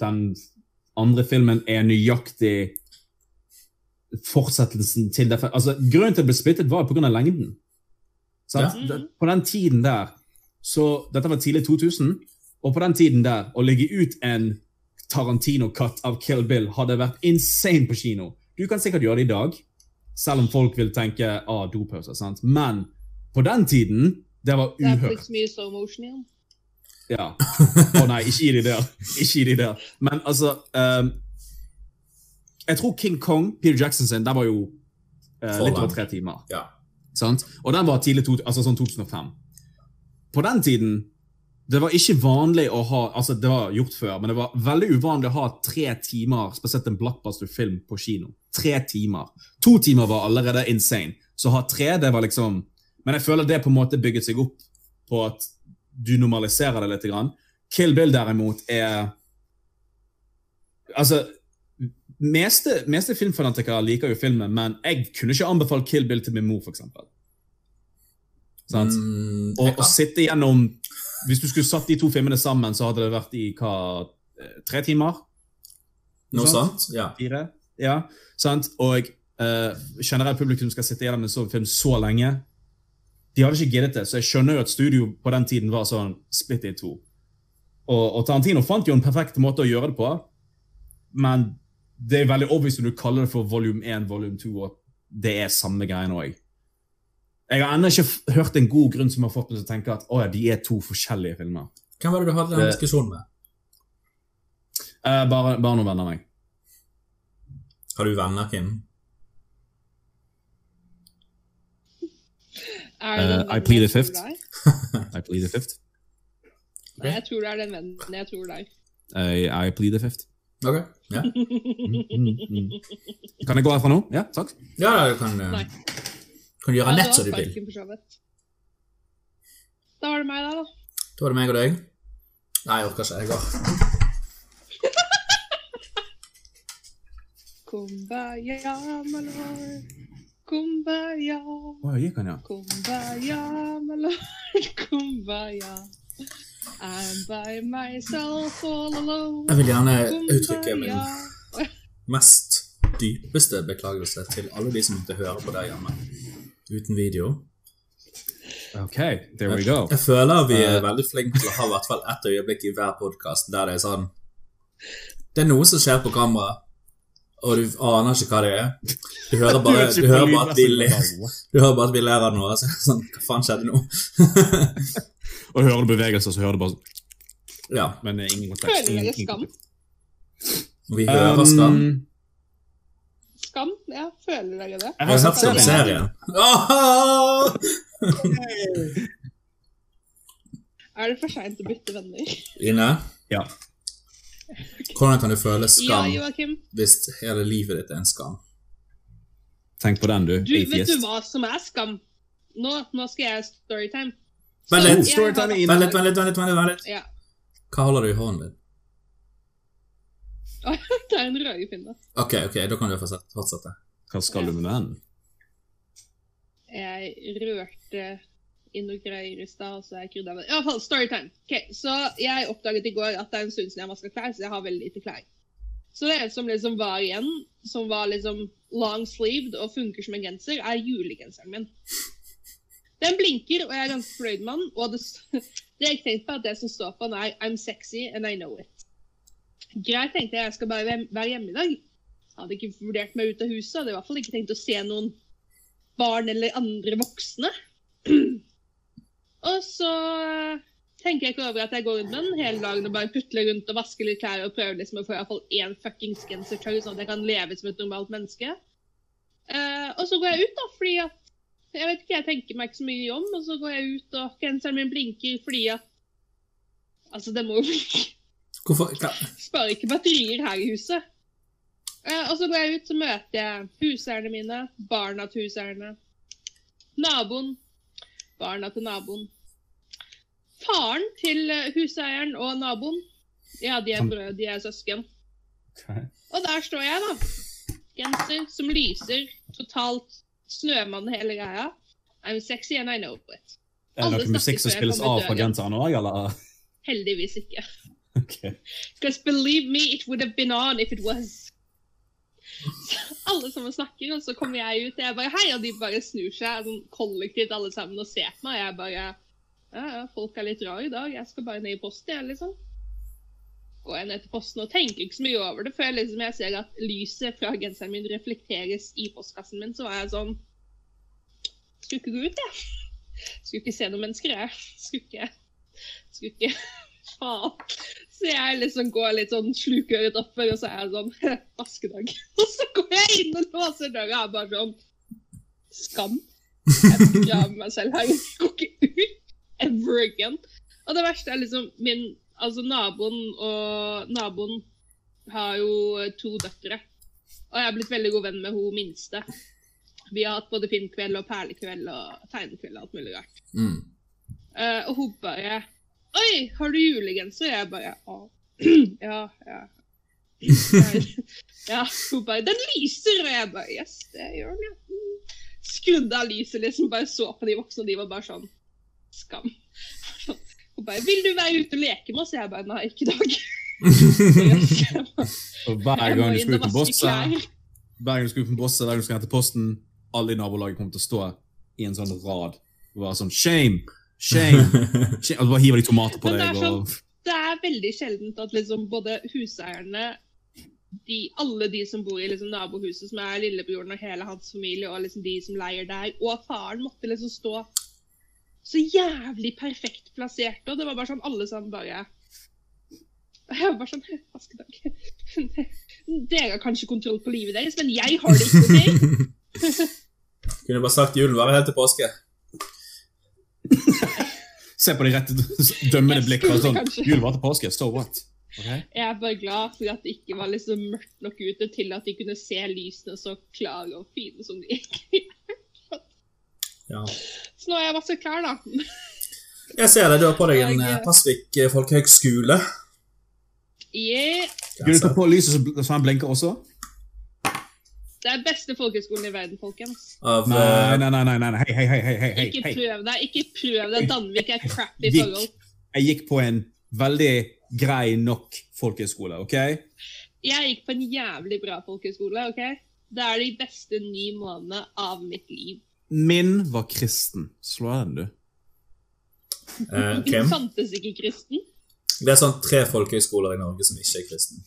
den andre filmen er nøyaktig fortsettelsen til det. Altså, grunnen til at det ble splittet, var pga. lengden. Ja. På den tiden der så Dette var tidlig 2000, og på den tiden der å legge ut en Tarantino-cut av Kill Bill hadde vært insane på kino. Du kan sikkert gjøre det i dag, selv om folk vil tenke ah, dopauser. Men på den tiden, det var Det er uhørt. mye slow motion igjen. Ja. Å nei, ikke gi de der. Ikke gi de der. Men altså um, Jeg tror King Kong, Peter Jackson sin, den var jo uh, litt over tre timer. Ja. Sant? Og den var tidlig, to, altså sånn 2005. På den tiden det var ikke vanlig å ha altså Det var gjort før, men det var veldig uvanlig å ha tre timer spesielt en blockbuster-film på kino. Tre timer. To timer var allerede insane. Så å ha tre, det var liksom Men jeg føler det på en måte bygget seg opp på at du normaliserer det litt. Grann. Kill Bill derimot er Altså Meste, meste filmfanatikere liker jo filmen, men jeg kunne ikke anbefalt Kill Bill til min mor, f.eks. Sant? Mm, Og og sitte gjennom Hvis du skulle satt de to filmene sammen, så hadde det vært i hva eh, Tre timer? Noe sant? Ja. Fire? Ja, sant? Og uh, generelt publikum skal sitte gjennom en sånn film så lenge. De hadde ikke giddet det, så jeg skjønner jo at studio på den tiden var sånn split i to. Og, og Tarantino fant jo en perfekt måte å gjøre det på, men det er veldig obvious når du kaller det for volume 1, volume 2, og det er samme greien òg. Jeg har ennå ikke f- hørt en god grunn som har fått meg til å tenke at å ja, de er to forskjellige filmer. Hvem var det du hadde den diskusjonen med? Uh, bare, bare noen venner av meg. Har du venner, Kim? Er det Eh, den I plead the fifth. I plead the fifth. Nei, jeg tror det er den vennen jeg tror er. I, I plead the fifth. Ok. Ja, Mm, mm. Kan jeg gå herfra nå? Ja, takk. ja du kan, eh, Nei. kan gjøre Ja, nett som du vil. Da var det meg, da. da. Da var det meg og deg. Nei, jeg orker ikke. Jeg går. Kumbaya, my lord. Kumbaya. Å, gikk han, ja. Kumbaya, my lord. Kumbaya. I'm by myself all alone. Jeg vil gjerne uttrykke min mest dypeste beklagelse til alle de som måtte høre på der hjemme uten video. Ok, there we go. Jeg føler vi er Eh. veldig flinke til å ha i hvert fall ett øyeblikk i hver podkast der det er sånn Det er noe som skjer på kamera, og du aner ikke hva det er. Du hører bare, du hører bare at vi ler Du hører bare at vi ler av noe. Så sånn, Hva faen skjedde nå? Og hører du bevegelser, så hører du bare ja. Men eh, ingen kontekst. Føler dere ingen- skam? Vi hører skam. Um, Skam? Ja, føler dere det? jeg Jeg har sett serien. serien. Er det for seint å bytte venner? Ine, Ja. Hvordan kan du føle skam ja, hvis hele livet ditt er en skam? Tenk på den, du. Du, vet du hva som er skam? Nå, nå skal jeg storytime. Vent litt. jeg Storytime Vent litt, vent litt, vent litt. vent litt, vent litt. Ja. Hva holder du i hånden din? Det er en røyepinne. Ok, ok, da kan du fortsette. fortsette. Hva skal du med den? Jeg rørte inn noe greier i stad, så jeg krydda hvert fall, storytime. Okay, Så jeg oppdaget i går at det er en stund siden jeg vaska klær, så jeg har veldig lite klær. Så det som liksom var igjen, som var liksom long sleeved og funker som en genser, er julegenseren min. Den blinker, og jeg er ganske fornøyd med den. Og det, det jeg tenkte på, at det som står på den, er 'I'm sexy and I know it'. Greit, tenkte jeg. Jeg skal bare være hjemme i dag. Hadde ikke vurdert meg ut av huset. Hadde i hvert fall ikke tenkt å se noen barn eller andre voksne. og så tenker jeg ikke over at jeg går rundt med den hele dagen og bare putler rundt og vasker litt klær og prøver liksom å få i hvert fall én fuckings gensertøy, sånn at jeg kan leve som et normalt menneske. Uh, og så går jeg ut, da, fordi at Jeg vet ikke, jeg tenker meg ikke så mye om, og så går jeg ut, og genseren min blinker fordi at Altså, det må jo blinke. Hvorfor? Ja. Sparer ikke batterier her i huset. Uh, og så går jeg ut, så møter jeg huseierne mine, barna til huseierne, naboen, barna til naboen, faren til eh, huseieren og naboen. Ja, de er brød, de er søsken. Okay. Og der står jeg, da. Genser som lyser, totalt snømann hele greia. I'm sexy and I know it. Er det noe musikk som spilles av på fra genseren òg, eller? Heldigvis ikke. Okay. Because believe me, it would have been on if it was. Alle sammen snakker, og så kommer jeg ut, og jeg bare hei, og de bare snur seg sånn kollektivt alle sammen og ser på meg. Jeg bare ja, folk er litt rare i dag, jeg skal bare ned i posten, jeg, liksom. Går jeg ned til posten og tenker ikke så mye over det, før liksom jeg ser at lyset fra genseren min reflekteres i postkassen min, så var jeg sånn Skulle ikke gå ut, jeg. Skulle ikke se noen mennesker, jeg. Skulle ikke Skulle ikke Faen. Så jeg liksom går litt sånn slukøret oppover, og så er jeg sånn Vaskedag. Og så går jeg inn og låser døra og er bare sånn Skam. Jeg begraver meg selv her. Jeg går ikke ut ever again. Og det verste er liksom min Altså, naboen og naboen har jo to døtre. Og jeg har blitt veldig god venn med hun minste. Vi har hatt både filmkveld og perlekveld og tegnekveld og alt mulig rart. Mm. Uh, og hun bare Oi, har du julegenser? Jeg bare Å. ja, ja. ja. Hun bare Den lyser! Og jeg bare Yes, det gjør den, ja. Mm. Skrudde av lyset, liksom. Bare så på de voksne, og de var bare sånn Skam. Hun bare 'Vil du være ute og leke med oss?' Jeg bare 'Nei, ikke i dag'. Og hver gang du skulle skal ut med bosse, hver gang du skal ut med bosse, hver gang du skal hente posten, alle i nabolaget kommer til å stå i en sånn rad og være sånn Shame! Shame! shame. Og bare hiver de tomater på deg. Sånn, og... det er veldig sjeldent at liksom både huseierne, de, alle de som bor i liksom nabohuset, som er lillebroren og hele hans familie, og liksom de som leier der, og faren måtte liksom stå så jævlig perfekt plassert. Og det var bare sånn alle sammen bare Jeg var bare sånn Vaskedag. Dere har kanskje kontroll på livet deres, men jeg har det ikke. ok? Kunne bare sagt julen varer helt til påske. Se på de rette dømmende blikkene. Sånn, julen Jul var til påske, so what? Okay. Jeg er bare glad for at det ikke var liksom mørkt nok ute til at de kunne se lysene så klare og fine som de egentlig er. Ja. Så nå er jeg vasket klar, da. Jeg ser det, du har på deg en Jeg- eh, Pasvik eh, folkehøgskole. Yeah. Skal du ta på lyset så- så han blinker også? Det er beste folkehøgskolen i verden, folkens. Av Nei, eh, nei, nei. nei, nei. Hei, hei, hei, hei, hei, Ikke prøv deg. Ikke prøv deg. Danvik er crappy Gikk. forhold. Jeg gikk på en veldig grei nok folkehøgskole, OK? Jeg gikk på en jævlig bra folkehøgskole, ok? Det er de beste ni månedene av mitt liv. Min var kristen. Slå den, du. eh, Det fantes ikke kristen. Det er sånn tre folkehøyskoler i Norge som ikke er kristen.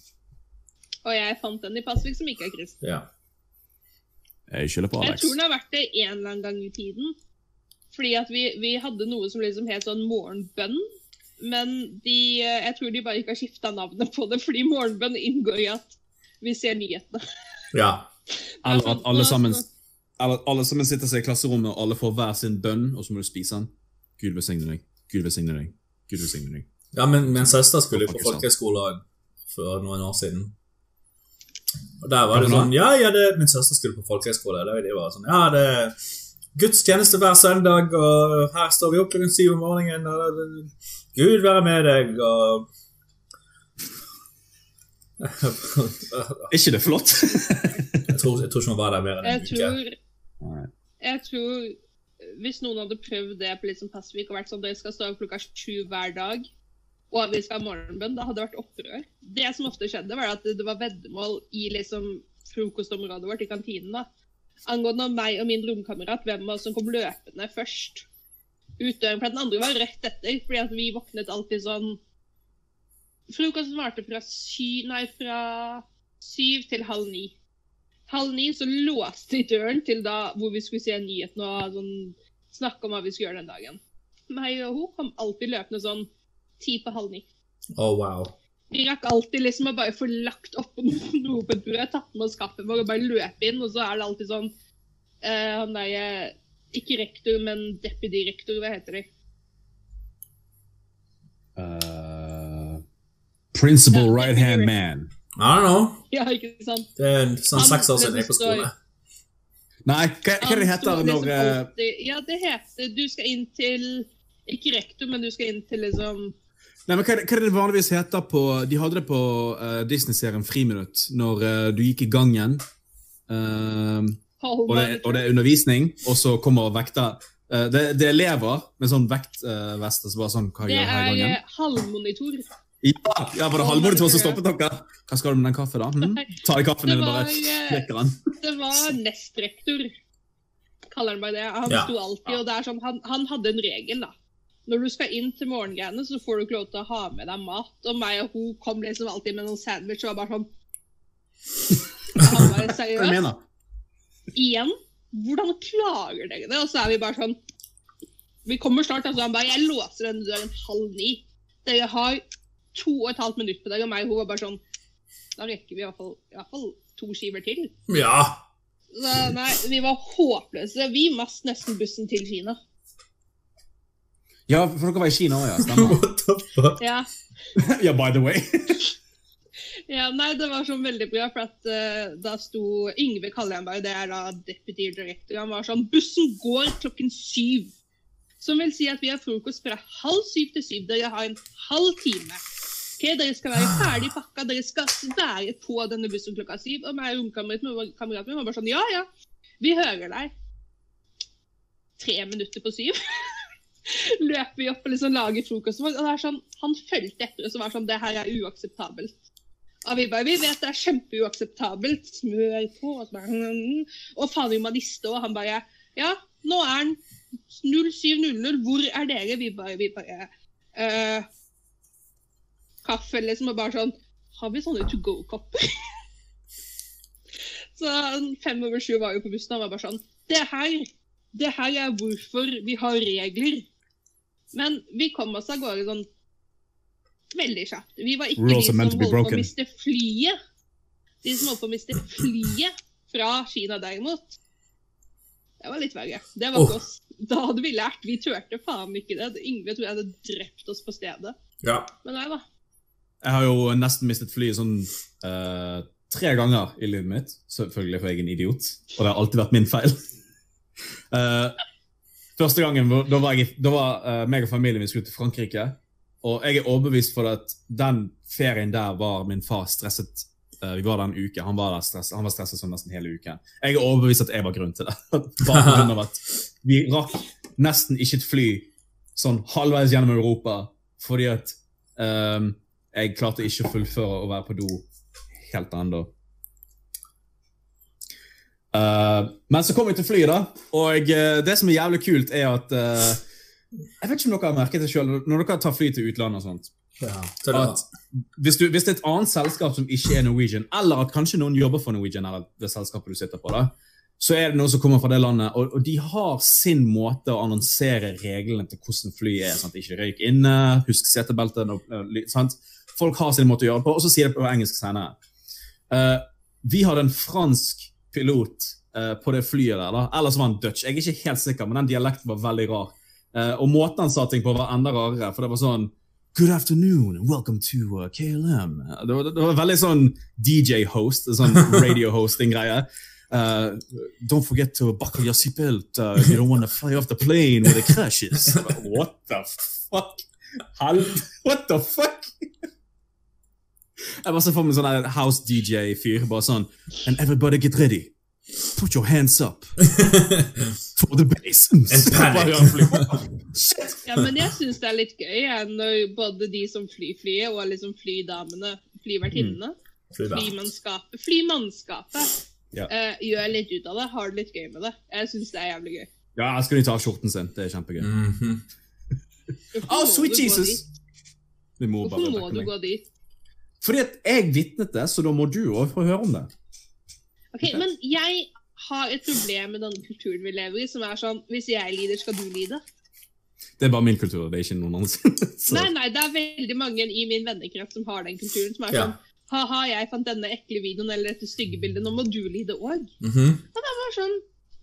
Og jeg fant den i Pasvik som ikke er kristen. Ja. Jeg skylder på Alex. Jeg tror den har vært det en eller annen gang i tiden. Fordi at vi, vi hadde noe som liksom het sånn morgenbønn. Men de, eh, jeg tror de bare ikke har skifta navnet på det, fordi morgenbønn inngår i at vi ser nyhetene. ja. Eller at alle sammen, eller at alle sammen sitter seg i klasserommet, og alle får hver sin bønn, og så må du spise den. Gud velsigne deg. Gud velsigne deg. Gud velsigne deg. Ja, men min søster skulle jo på folkehøyskolen folkehøyskole for noen år siden. Og der var det sånn Ja, ja, det, min søster skulle på folkehøyskole. Der de var sånn Ja, det er gudstjeneste hver søndag, og her står vi opp klokken syv om morgenen, og det- Gud være med deg, og Er ikke det flott? jeg, tror, jeg tror ikke hun var der mer enn en uke. Jeg tror Hvis noen hadde prøvd det på liksom Pasvik og vært sånn dere skal stå opp klokka sju hver dag, og at vi skal ha morgenbønn, da hadde det vært opprør. Det som ofte skjedde, var at det var veddemål i liksom frokostområdet vårt i kantinen. da. Angående meg og min romkamerat, hvem av oss som kom løpende først ut døren. For den andre var rett etter, fordi at vi våknet alltid sånn Frokosten varte fra, sy, nei, fra syv til halv ni. Halv ni så låste de døren til da hvor vi skulle se nyhetene og sånn, snakke om hva vi skulle gjøre den dagen. Meg og hun kom alltid løpende sånn ti på halv ni. Å, wow. Vi rakk alltid liksom å bare få lagt oppå noe på et brød, tatt med oss kaffen vår og bare løpe inn, og så er det alltid sånn eh, Han der eh, Ikke rektor, men deputy-rektor, hva heter de? Uh, principal Ja, right hand man. I don't know. Ja, ikke sant? Det er sånn seks år siden jeg gikk på skole. Nei, hva, hva det heter det når liksom eh, Ja, det heter Du skal inn til Ikke rektor, men du skal inn til liksom Nei, men hva, det- hva er det vanligvis heter på De hadde det på uh, Disney-serien Friminutt, når uh, du gikk i gangen, Uh, og, det, og det er undervisning, og så kommer vekta eh, det, det er elever med sånn vektvest og så bare sånn Hva Det gjør du her i er Det er halvmonitor. Ja, ja, var det halvmonitor som stoppet dere? Hva skal du med den kaffen, da? Hm? Ta i kaffen eller din og bare eh, drikker den. Det var nestrektor, kaller han bare det. Han Ja. sto alltid, og det er sånn, han, han hadde en regel, da. Når du skal inn til morgengreiene, så får du ikke lov til å ha med deg mat. Og meg og hun kom liksom alltid med noen sandwich og var bare sånn Han var Hva er det du seriøs. Igjen, hvordan klager dere det? Og så er vi bare sånn Vi kommer snart, altså. Han bare Jeg låser den døren halv ni. Dere har to og et halvt minutt på deg og meg hun var bare sånn Da rekker vi i hvert fall, i hvert fall to skiver til. Ja. Så, nei, vi var håpløse. Vi mast nesten bussen til Kina. Ja, for dere var i Kina òg, ja. Stemmer. What the fuck? Ja. ja, by the way. ja, nei, det var sånn veldig bra, for at uh, da sto Yngve Kallenberg, det er da deputy director, han var sånn Bussen går klokken syv. Som vil si at vi har frokost fra halv syv til syv. Dere har en halv time. Ok, Dere skal være ferdig pakka, dere skal være på denne bussen klokka syv. Og meg og romkameraten min var bare sånn Ja, ja, vi hører deg. Tre minutter på syv. løper vi opp og liksom lager frokost. Og det er sånn, Han fulgte etter oss og var sånn Det her er uakseptabelt. Og vi bare Vi vet det er kjempeuakseptabelt. Smør på. Og, bare, mm, og faen vi må niste. Og han bare Ja, nå er han 07.00. Hvor er dere? Vi bare, vi bare eh, Kaffe, liksom. Og bare sånn Har vi sånne to go-kopper? så fem over sju var jo på bussen. og var bare sånn Det her det her er hvorfor vi har regler. Men vi kom oss av gårde sånn veldig kjapt. Vi var ikke de som holdt på å miste flyet. De som holdt på å miste flyet fra Kina derimot. Det var litt verre. Det var Oh. oss. Da hadde vi lært. Vi turte faen ikke det. Yngve tror jeg hadde drept oss på stedet. Ja. Men nei da. Jeg har jo nesten mistet flyet sånn uh, tre ganger i livet mitt. Selvfølgelig for jeg er en idiot. Og det har alltid vært min feil. uh, Første gangen, da var, jeg, da var uh, meg og familien min skulle til Frankrike. Og jeg er overbevist for at den ferien der var min far stresset. vi var der en uke. Han var, der stresset, han var stresset sånn nesten hele uken. Jeg er overbevist at jeg var grunnen til det. Bare på grunn av at vi rakk nesten ikke et fly sånn halvveis gjennom Europa fordi at eh, jeg klarte ikke å fullføre å være på do helt ennå. Uh, men så kom vi til flyet, da. Og uh, det som er jævlig kult, er at uh, Jeg vet ikke om dere har merket det sjøl når dere tar fly til utlandet og sånt. Ja. At hvis, du, hvis det er et annet selskap som ikke er Norwegian, eller at kanskje noen jobber for Norwegian, eller det selskapet du sitter på, da, så er det noen som kommer fra det landet, og, og de har sin måte å annonsere reglene til hvordan flyet er. det ikke røyk inne, husk setebeltet sant? Folk har sin måte å gjøre det på, og så sier det på engelsk senere. Uh, vi hadde en fransk pilot uh, på det flyet der, da. Ellers var han dutch. Jeg er ikke helt sikker, men den dialekten var veldig rar. Uh, og måten han sa ting på, var enda rarere, for det var sånn Good afternoon welcome to uh, KLM. Det var, det var veldig sånn DJ-host, sånn radio-hosting-greie. Uh, don't forget to buckle your seatbelt. Uh, you don't want to fly off the plane when it crashes. What the fuck? What the fuck? Jeg bare ser for meg en sånn house DJ-fyr. bare sånn And everybody get ready. Put your hands up for the basins Ja, men jeg syns det er litt gøy ja, når både de som flyr flyet, og liksom flydamene, flyvertinnene, fly der. flymannskapet, flymannskapet Ja. Uh, gjør litt ut av det. Har det litt gøy med det. Jeg syns det er jævlig gøy. Ja, jeg skal de ta av skjorten sin. Det er kjempegøy. Mm -hmm. Oh, sweet Jesus! Vi må Hvorfor bare må du meg. gå dit? Fordi at jeg vitnet det, så da må du òg få høre om det. Ok, Men jeg har et problem med den kulturen vi lever i, som er sånn Hvis jeg lider, skal du lide? Det er bare min kultur, det er ikke noen andres. Nei, nei, det er veldig mange i min vennekrets som har den kulturen. Som er Ja. sånn Ha-ha, jeg fant denne ekle videoen eller dette stygge bildet, nå må du lide òg. Mhm. Og det var sånn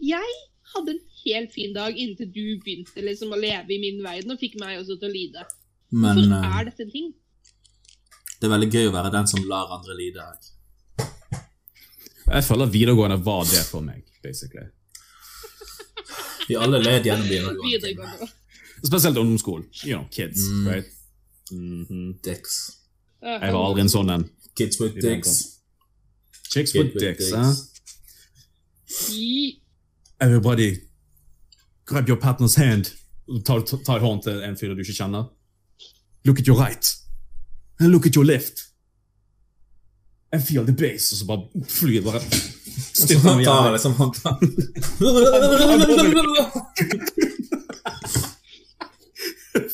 Jeg hadde en helt fin dag inntil du begynte liksom å leve i min verden og fikk meg også til å lide. Men Hvorfor eh, er dette en ting? det er veldig gøy å være den som lar andre lide. Jeg føler videregående var det for meg, basically. Vi alle led gjennom videregående. Videregående. Spesielt ungdomsskolen. You know, kids, Mm. right? Mhm. Dicks. Jeg var aldri en sånn en. Kids with det dicks. Chicks Kid with with dicks, dicks. huh? Everybody, grab your partner's hand. Ta, ta, ta i hånd til en fyr du ikke kjenner. Look at your right. And look at your left. And feel the bass. Og så flyr bare Så styrter han tar jævlig. liksom han tar.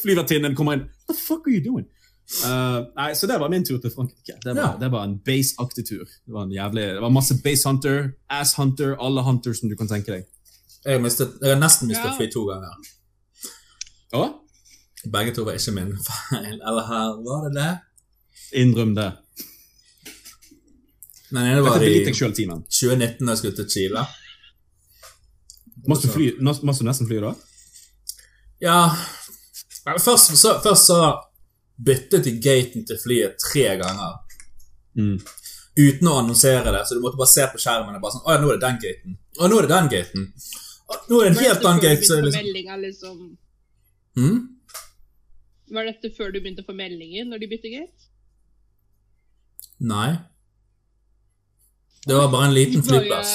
Flyvertinnen kommer inn. What the fuck are you doing? Uh, nei, Så det var min tur til Frankrike. Det var, Ja. det var en base-aktig tur. Det var en jævlig, det var masse base hunter, ass hunter, alle hunters som du kan tenke deg. Jeg har, mistet, jeg har nesten mistet Ja. fly to ganger. Ja? Begge to var ikke min feil. Eller her var det det? Innrøm det. Den ene var i litt deg selv, Timen. 2019 da jeg skulle til Chile. Måste du, måtte nesten fly da? Ja Vel, først, så, først så byttet til gaten til flyet tre ganger. Mm. Uten å annonsere det, så du måtte bare se på skjermen og bare sånn Å ja, nå er det den gaten. Å, nå er det den gaten. Å, nå er det en Var helt annen gate. Så liksom liksom Mm? Var dette før du begynte å få meldinger når de bytter gate? Nei. Det var bare en liten flyplass.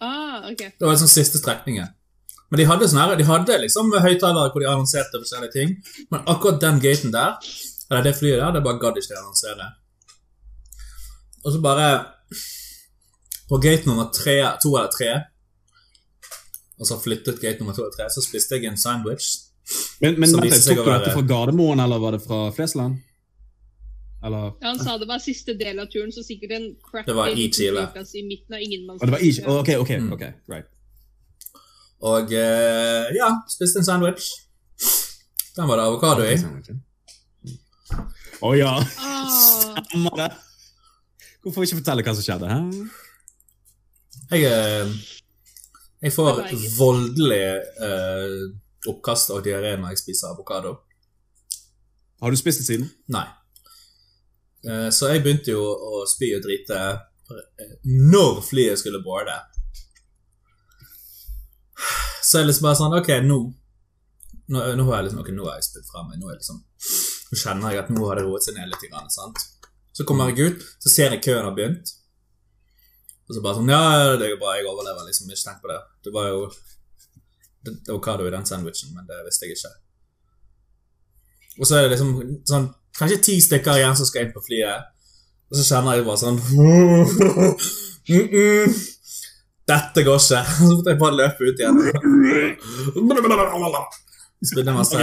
Ah, okay. Det var liksom siste strekningen. Men de hadde sånne, de hadde liksom høyttalere hvor de annonserte forskjellige ting. Men akkurat den gaten der, eller det flyet der, det bare gadd ikke de annonsere. Og så bare På gate nummer tre, to eller tre Og så flyttet gate nummer to eller tre, så spiste jeg en sandwich. Men, men Som vent, viste seg tok å du dette fra Gardermoen, eller var det fra Flesland? Eller Ja, han sa det var siste del av turen, så sikkert en crack Det var i Chile. i midten av ingenmannsland. Å, det var i, Ja. Ok, ok, Mm. ok, right. Og eh, ja, spiste en sandwich. Den var det avokado i. Å ja, Ah, stemmer det. Hvorfor ikke fortelle hva som skjedde? Hæ? Jeg, eh, jeg får voldelig uh, oppkast av diaré når jeg spiser avokado. Har du spist det siden? Nei. Uh, så jeg begynte jo å spy og drite når flyet skulle boarde. Så er det liksom bare sånn Ok, nå Nå, nå har jeg liksom Ok, nå har jeg spydd fra meg. Nå, er liksom, nå kjenner jeg at nå har det roet seg ned litt. Grann, sant? Så kommer jeg ut, så ser jeg køen har begynt. Og så bare sånn Ja, det går bra, jeg overlever. liksom Ikke tenk på det. Det var jo det, det avokado i den sandwichen, men det visste jeg ikke. Og så er det liksom sånn Kanskje ti stykker igjen som skal inn på flyet. Og så kjenner jeg bare sånn mm -mm. Dette går ikke. Så måtte jeg bare løpe ut igjen. Spille masse.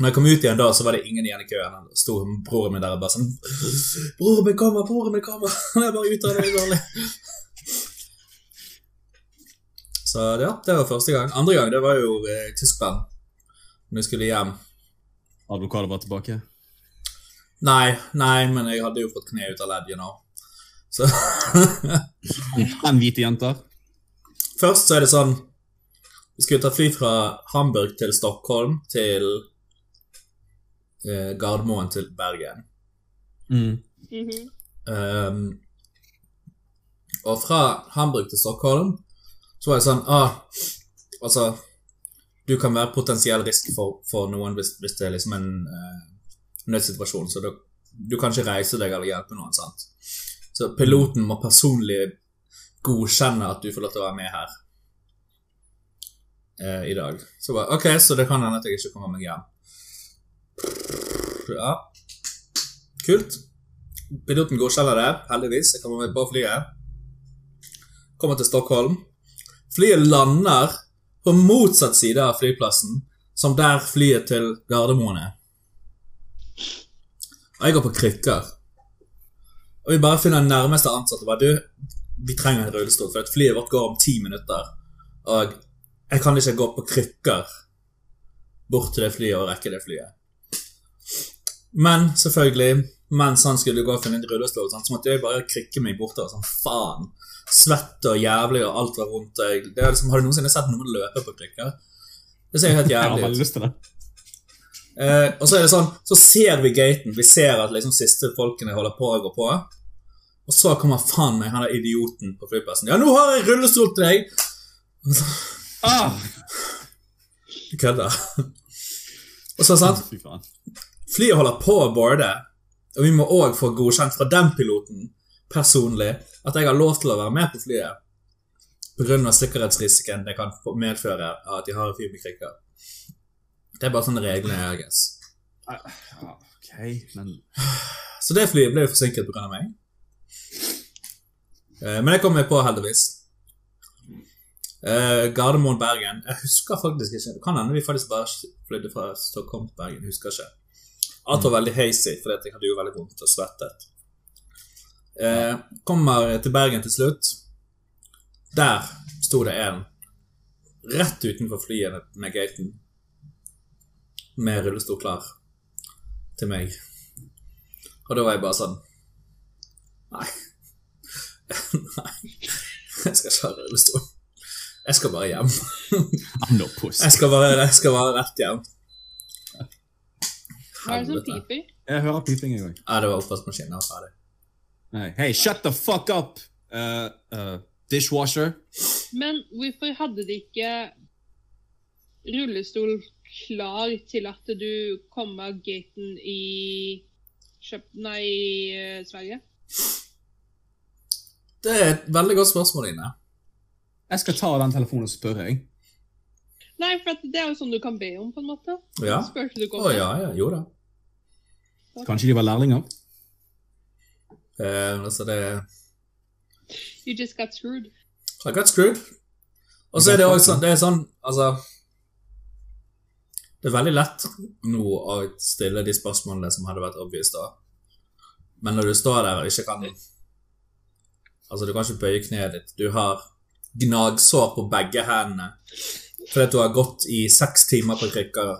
Når jeg kom ut igjen da, så var det ingen igjen i køen. Da sto broren min der og bare sånn Broren min kommer! Broren min kommer! Han er bare ute av det dårlig. Så ja, det var første gang. Andre gang det var jo eh, Tyskland. Når jeg skulle hjem. Advokatet var tilbake. Nei, nei, men jeg hadde jo fått kne ut av ledd, you know. Så Han hvite jenter. Først så er det sånn Vi skulle ta fly fra Hamburg til Stockholm til eh, Gardermoen til Bergen. Mm. Mm -hmm. um, og fra Hamburg til Stockholm så var det sånn ah, Altså, du kan være potensiell risk for, for noen hvis, hvis det er liksom en eh, nødsituasjon, så du, du kan ikke reise deg eller hjelpe noen, sant? Så piloten må personlig godkjenne at du får lov til å være med her eh, i dag. Så bare, ok, så det kan hende at jeg ikke kommer meg hjem. Ja, kult. Piloten godkjenner det, heldigvis. Jeg kommer meg på flyet. Kommer til Stockholm. Flyet lander på motsatt side av flyplassen som der flyet til Gardermoen er. Og jeg går på krykker. Og vi bare finner den nærmeste ansatte. Bare, du, vi trenger en rullestol, for flyet vårt går om ti minutter. Og jeg kan ikke gå på krykker bort til det flyet og rekke det flyet. Men selvfølgelig, mens han skulle gå og finne en rullestol, så måtte jeg bare krykke meg bortover sånn faen. Svett og jævlig, og alt var vondt. Det er liksom, har du noensinne sett noen løpe på krykker? Det ser jo helt Jeg har jævlig ut. lyst til det. Eh, og så er det sånn, så ser vi gaten, vi ser at liksom siste folkene holder på å gå på. Og så kommer faen meg han der idioten på flyplassen. Ja, nå har jeg rullestol til deg! Ah! Du kødder. Og så sant, flyet holder på å boarde, og vi må òg få godkjent fra den piloten personlig at jeg har lov til å være med på flyet. Pga. sikkerhetsrisikoen det kan medføre at de har en fyr med krykker. Det er bare sånne reglene, I guess. Ja, ok, men Så det flyet ble jo forsinket pga. meg. Eh, Men det kom jeg på, heldigvis. Eh, Gardermoen, Bergen Jeg husker faktisk ikke. Det kan hende vi faktisk bare flydde fra Stockholm til Bergen. Jeg husker ikke. Alt var veldig hazy, for jeg hadde jo veldig vondt og svettet. Eh, kommer til Bergen til slutt. Der sto det en rett utenfor flyet med gaten med rullestol klar til meg. Og da var jeg bare sånn Nei. Nei. Jeg skal ikke ha rullestol. Jeg skal bare hjem. Jeg skal bare, jeg skal bare rett hjem. Hva er det som piper? Jeg hører piping en gang. Ja, det var oppvaskmaskinen. Jeg var ferdig. Nei. Hey, shut the fuck up! Uh, uh, dishwasher. Men hvorfor hadde de ikke rullestol klar til at du kom av gaten i Kjøp... Nei, i eh, Sverige? Det er et veldig godt spørsmål, Ine. Jeg skal ta den telefonen og spørre. jeg. Nei, for det er jo sånn du kan be om, på en måte. Ja. Spurte du Å oh, ja, ja. Jo da. Kanskje de var lærlinger? Eh, altså, det You just got screwed. I got screwed. Og så er det også sånn Det er sånn, altså Det er veldig lett nå å stille de spørsmålene som hadde vært obvious da. Men når du står der og ikke kan Altså, du kan ikke bøye kneet ditt. Du har gnagsår på begge hendene fordi at du har gått i seks timer på krykker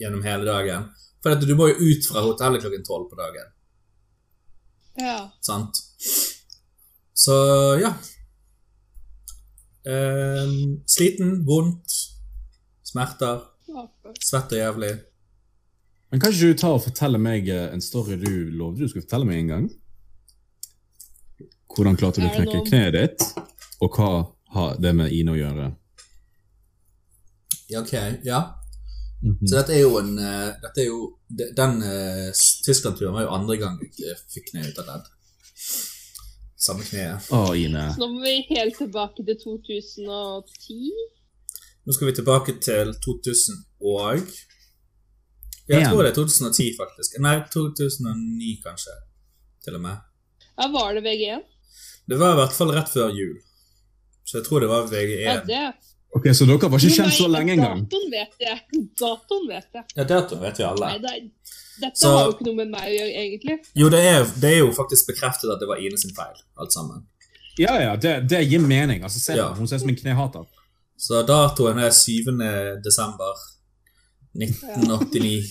gjennom hele dagen. For at du må jo ut fra hotellet klokken tolv på dagen. Ja. Sant? Så ja. Um, sliten, vondt, smerter, svett og jævlig. Men Kan ikke du ta og fortelle meg eh, en story du lovde du skulle fortelle meg en gang? Hvordan klarte du å knekke kneet ditt, og hva har det med Ine å gjøre? Ja, ok, ja. Mhm. Så dette er jo en eh, Dette er jo de- Den uh, Tyskland-turen var jo andre gang jeg eh, fikk kneet ut av ledd. Samme kneet. Å, Ine. Så nå må vi helt tilbake til 2010. Nå skal vi tilbake til 2000 og Jeg tror det er 2010, faktisk. Nei, 2009, kanskje. Til og med. Ja, var det VG1? Det var i hvert fall rett før jul. Så jeg tror det var VG1. det. Ok, Så dere var ikke Jo, kjent så nei, lenge engang? Datoen vet jeg. Datoen vet jeg. Ja, datoen vet vi alle. Nei, det, dette Så- har jo ikke noe med meg å gjøre, egentlig. Jo, det er, det er jo faktisk bekreftet at det var Ine sin feil, alt sammen. Ja, ja, det, det gir mening. Altså, se, Ja. Hun ser ut som en knehater. Så datoen er 7. desember 1989.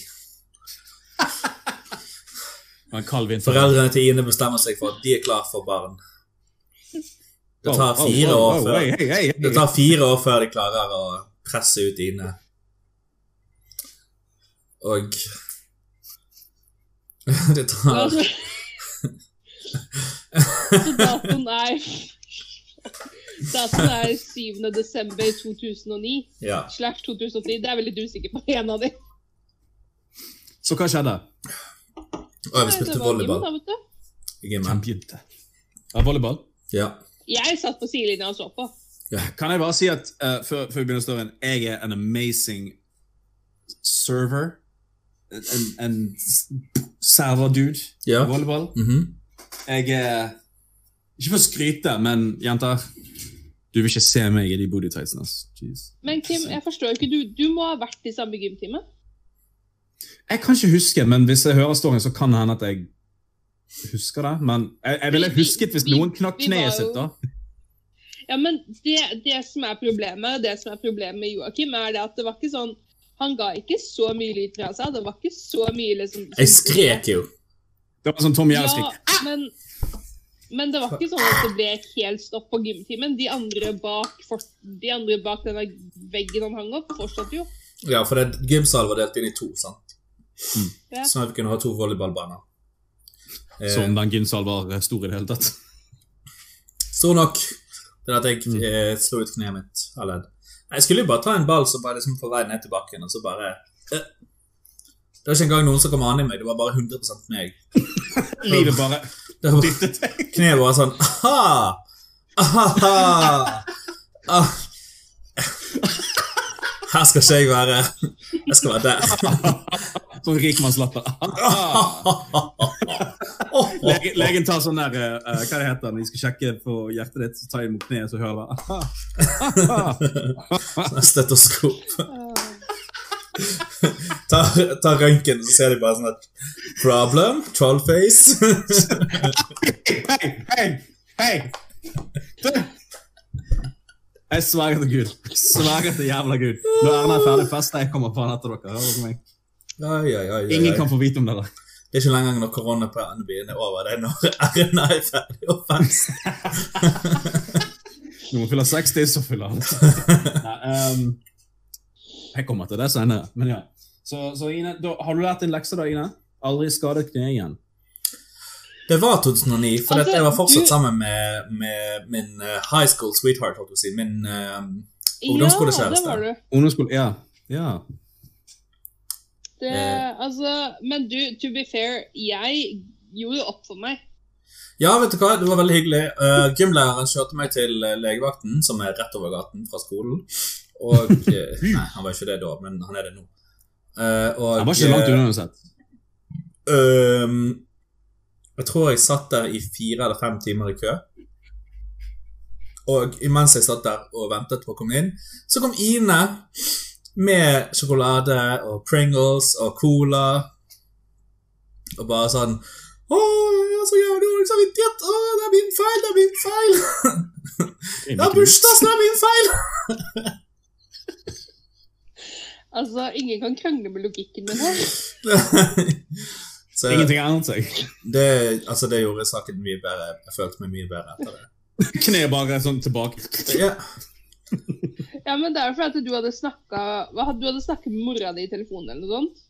Og En kald vinter. Foreldrene til Ine bestemmer seg for at de er klar for barn. Det tar fire år før Det tar fire år før de klarer å presse ut Ine. Og Det tar så datoen er Datoen er 7. desember 2009 Ja. slash 2010. Det er jeg veldig usikker på en av de. Så hva skjedde? Å, vi spilte volleyball gymmen, da, vet du. gymmen. Ja, volleyball? Ja. Jeg satt på sidelinja og så på. Kan jeg bare si at uh, før, før vi begynner storyen, jeg er en amazing server. En, en server-dude Ja. volleyball. Mm -hmm. Jeg er Ikke for å skryte, men jenter Du vil ikke se meg i de booty tightsene. Men Kim, jeg forstår ikke, du, du må ha vært i samme gymtime? Jeg kan ikke huske, men hvis jeg hører storyen, så kan det hende at jeg husker det. Men jeg, jeg ville Vi- vi- husket hvis vi- noen knakk kneet sitt. da. Ja, men det, det som er problemet det som er problemet med Joakim, er det at det var ikke sånn Han ga ikke så mye lyd fra seg. Det var ikke så mye liksom Jeg skrek jo. Det var sånn Tom Ja, Jerry-skrik. men, men det var ikke sånn at det ble helt stopp på gymtimen. De andre bak, for, de andre bak denne veggen han hang opp, fortsatte jo. Ja, for gymsalen var delt inn i to, sant? Ja. Sånn at vi kunne ha to volleyballbaner. Eh, Som den Ginsal var stor i det hele tatt. Stor nok til at jeg eh, slo ut kneet mitt av ledd. Jeg skulle jo bare ta en ball som var liksom på vei ned til bakken, og så bare eh. Det var ikke engang noen som kom an i meg, det var bare 100% meg. Livet bare dyttet deg. kneet var sånn Aha! Aha! Ah. Her skal ikke jeg være. Jeg skal være der. Sånn rikmannslatter. Legen, legen tar sånn der eh, Hva det heter når de skal sjekke på hjertet ditt? Så tar de mot kneet, så hører du Stetoskop. Ta, ta røntgen, så ser de bare sånn at Problem? Trollface? Hei, hei, hei! Du! Jeg sverger til Gud. Sverger til jævla Gud. Når Erna er ferdig festa, jeg kommer faen etter dere. Hører dere meg? Ai, ai, ai. Ingen kan få vite om det der. Det er ikke lenger når koronapandemien er over. Det er når Erna er ferdig å feste. Når hun fyller 60, så fyller han. Nei, ehm, jeg kommer til det senere. Men ja. Så, så Ine, da, har du lært din lekse, da, Ine? Aldri skadet kneet igjen. Det var 2009, for Altså, jeg var fortsatt du- sammen med, med min eh, high school sweetheart, holdt jeg på å si. Min eh, Ja, Ungdomsskolekjæreste. du. Ungdomsskole Ja. ja. Det, Eh. altså, men du, to be fair, jeg gjorde opp for meg. Ja, vet du hva, det var veldig hyggelig. Uh, gymlæreren kjørte meg til eh, legevakten, som er rett over gaten fra skolen. Og eh, Nei, han var ikke det da, men han er det nå. Uh, og, han var ikke langt eh, unna uansett. Øhm, jeg tror jeg satt der i fire eller fem timer i kø. Og imens jeg satt der og ventet på å komme inn, så kom Ine med sjokolade og Pringles og cola. Og bare sånn Å, jeg er så jævlig samvittighet. Å, det er min feil, det er min feil. det er bursdag, så det er min feil. Altså, ingen kan krangle med logikken min her. så Ingenting annet seg. det, altså, det gjorde saken mye bedre. Jeg følte meg mye bedre etter det. Kneet bare sånn tilbake. Ja. Ja, men det er jo fordi du hadde snakka Du hadde snakket med mora di i telefonen eller noe sånt.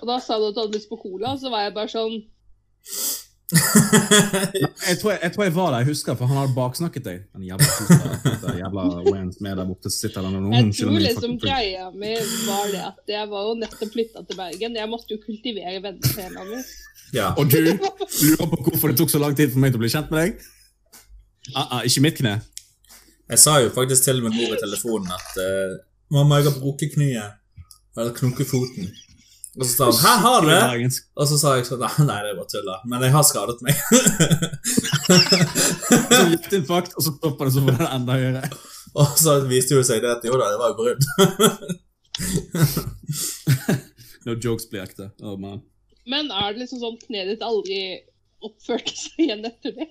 Og da sa du at du hadde lyst på cola, og så var jeg bare sånn Jeg tror jeg, jeg tror jeg var der, jeg husker, for han hadde baksnakket deg. Den jævla tusen, den jævla Wayne med der borte sitter der noen Jeg tror liksom greia mi var det at jeg var jo nettopp flytta til Bergen. Jeg måtte jo kultivere vennefela mi. ja. Og du lurer på hvorfor det tok så lang tid for meg til å bli kjent med deg? Ah, ah, ikke mitt kne. Jeg sa jo faktisk til min mor i telefonen at uh, 'Mamma, jeg har brukket kneet.' Eller knukket foten. Og så sa han 'Hæ, har du det?' Og så sa jeg sånn Nei, det er bare tulla. Men jeg har skadet meg. Så hjerteinfarkt, og så topper det, så var det enda høyere. og så viste jo seg det at jo da, det var jo brudd. No jokes blir ekte. Oh, man. Men er det liksom sånn kneet ditt aldri oppførte seg igjen etter det?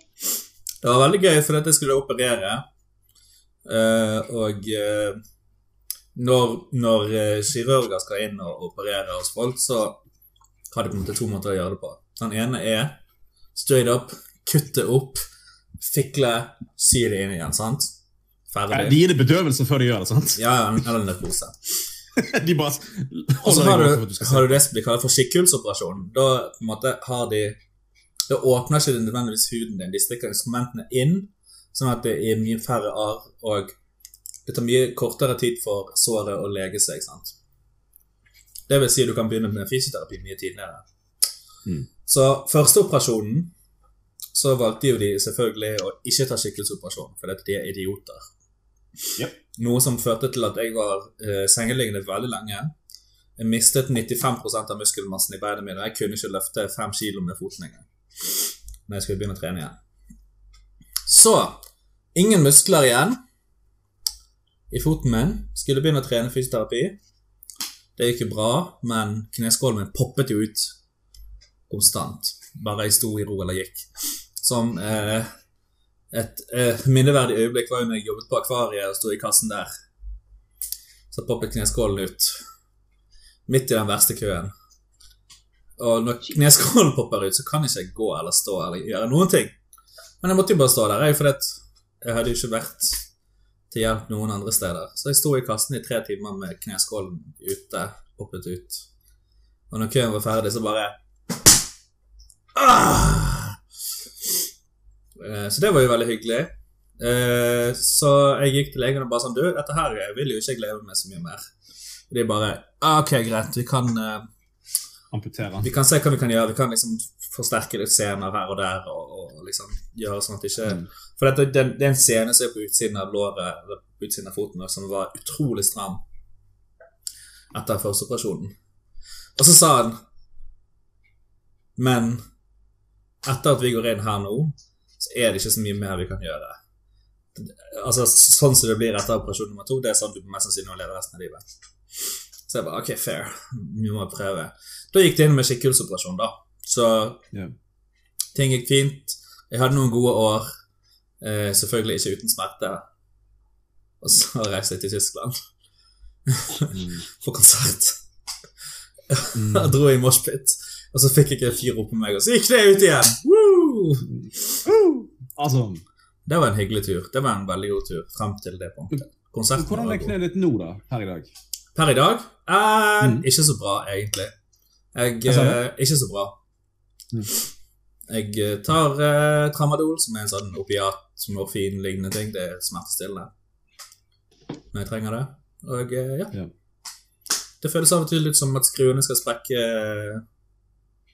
Det var veldig gøy, for jeg skulle operere. uh, og eh, når, når eh, kirurger skal inn og operere hos folk, så har de på en måte to måter å gjøre det på. Den ene er straight up, kutte opp, fikle, sy det inn igjen. sant? De gir det bedøvelse før de gjør det, sant? Ja, eller narkose. De bare Og så har du, du har du det som blir kalt for skikkhullsoperasjon. Da på en måte har de Da åpner ikke nødvendigvis huden din. De stikker instrumentene inn, sånn at det er mye færre arr, og det tar mye kortere tid for såret å lege seg. sant? Det vil si at du kan begynne med fysioterapi mye tidligere. Mm. Så første operasjonen så valgte jo de selvfølgelig å ikke ta skikkelseoperasjon, fordi de er idioter. Yep. Noe som førte til at jeg var eh, sengeliggende veldig lenge. Jeg mistet 95% av muskelmassen i beina mine, og jeg kunne ikke løfte 5 kilo med foten engang. Når jeg skulle begynne å trene igjen. Så ingen muskler igjen i foten min. Skulle begynne å trene fysioterapi. Det gikk jo bra, men kneskålen min poppet jo ut konstant. Bare jeg sto i ro eller gikk. Som eh, et eh, minneverdig øyeblikk var jo når jeg jobbet på akvariet og sto i kassen der. Så poppet kneskålen ut. Midt i den verste køen. Og når kneskålen popper ut, så kan jeg ikke gå eller stå eller gjøre noen ting. Men jeg måtte jo bare stå der, jeg, for jeg hadde jo ikke vært til hjelp noen andre steder. Så jeg sto i kassen i tre timer med kneskålen ute, hoppet ut. Og når køen var ferdig, så bare ah! Eh, Så det var jo veldig hyggelig. Eh, Så jeg gikk til legen og bare sånn Du, dette her vil jo ikke jeg leve med så mye mer. Og de bare ah, Ok, greit, vi kan eh, Amputere. vi kan se hva vi kan gjøre. Vi kan liksom forsterke litt scener her og der. Og, og liksom gjøre sånn at ikke Mm. For dette, det, det er en scene som er på utsiden av låret på utsiden av foten som var utrolig stram etter første operasjonen. Og så sa han Men etter at vi går inn her nå, så er det ikke så mye mer vi kan gjøre. Altså Sånn som det blir etter operasjon nummer to, det er sånn du mest sannsynlig må leve resten av livet. Så jeg bare OK, fair. Vi må prøve. Da gikk det inn med skikkhullsoperasjon, da. Så yeah. ting gikk fint. Jeg hadde noen gode år. Eh, selvfølgelig ikke uten smerte. Og så reiste jeg til Tyskland Mm. for konsert. Mm. Jeg dro i moshpit, og så fikk jeg en fyr opp på meg, og så gikk det ut igjen! Woo! Altså, Det var en hyggelig tur. Det var en veldig god tur frem til det punktet. Konserten hvordan er kneet ditt nå, da? Per i dag? Per i dag? Eh, Mm. Ikke så bra, egentlig. Jeg, eh, ikke så bra. Mm. Jeg eh, tar eh, tramadol, som er en sånn opiat, morfin-lignende ting. Det er smertestillende når jeg trenger det. Og eh, ja. Ja. Det føles av og til litt som at skruene skal sprekke eh,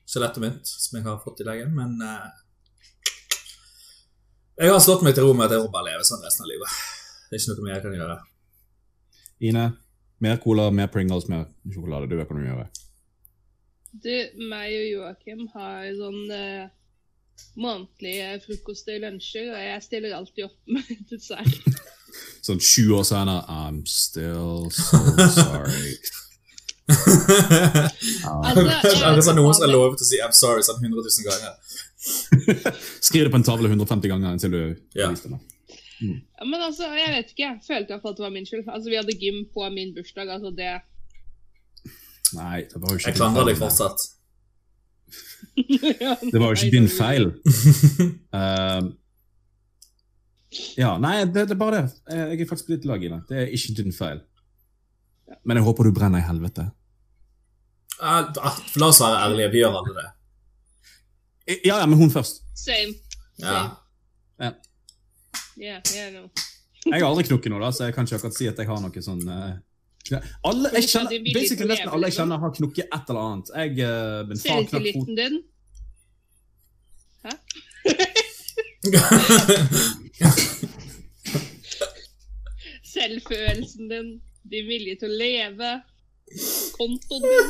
skjelettet mitt, som jeg har fått i leggen, men eh, Jeg har slått meg til ro med at jeg må bare leve sånn resten av livet. Det er ikke noe mer jeg kan gjøre. Ine, mer cola, mer Pringles, mer sjokolade. Du vet hva du gjør. Du, meg og Joakim har sånn uh, månedlige frokoster og lunsjer, og jeg stiller alltid opp med dessert. Sånn sju år senere I'm still so sorry. Altså, det Akkurat som noen som har lovet å si 'I'm sorry' sånn 100 000 ganger. Skriv det på en tavle 150 ganger inntil du yeah. viser det. Ja, Men altså, jeg vet ikke. Jeg følte i hvert fall at det var min skyld. Altså, Vi hadde gym på min bursdag. altså det... Nei, det var jo ikke Jeg klandrer deg fortsatt. Det var jo ikke din feil. uh, ja, nei, det, det er bare det. Jeg jeg er faktisk på ditt lag, Ina. Det er ikke din feil. Men jeg håper du brenner i helvete. Uh, La oss være ærlige, vi gjør alle det. Ja, ja, men hun først. Same. Ja. Ja. Yeah, yeah, no. Jeg har aldri knukket noe, da, så jeg kan ikke akkurat si at jeg har noe sånn eh, kn- alle, jeg kjenner, basically Nesten alle jeg kjenner, har knukket et eller annet. Jeg, uh, min far knakk foten din. Hæ? Selvfølelsen din. Din vilje til å leve. Kontoen din.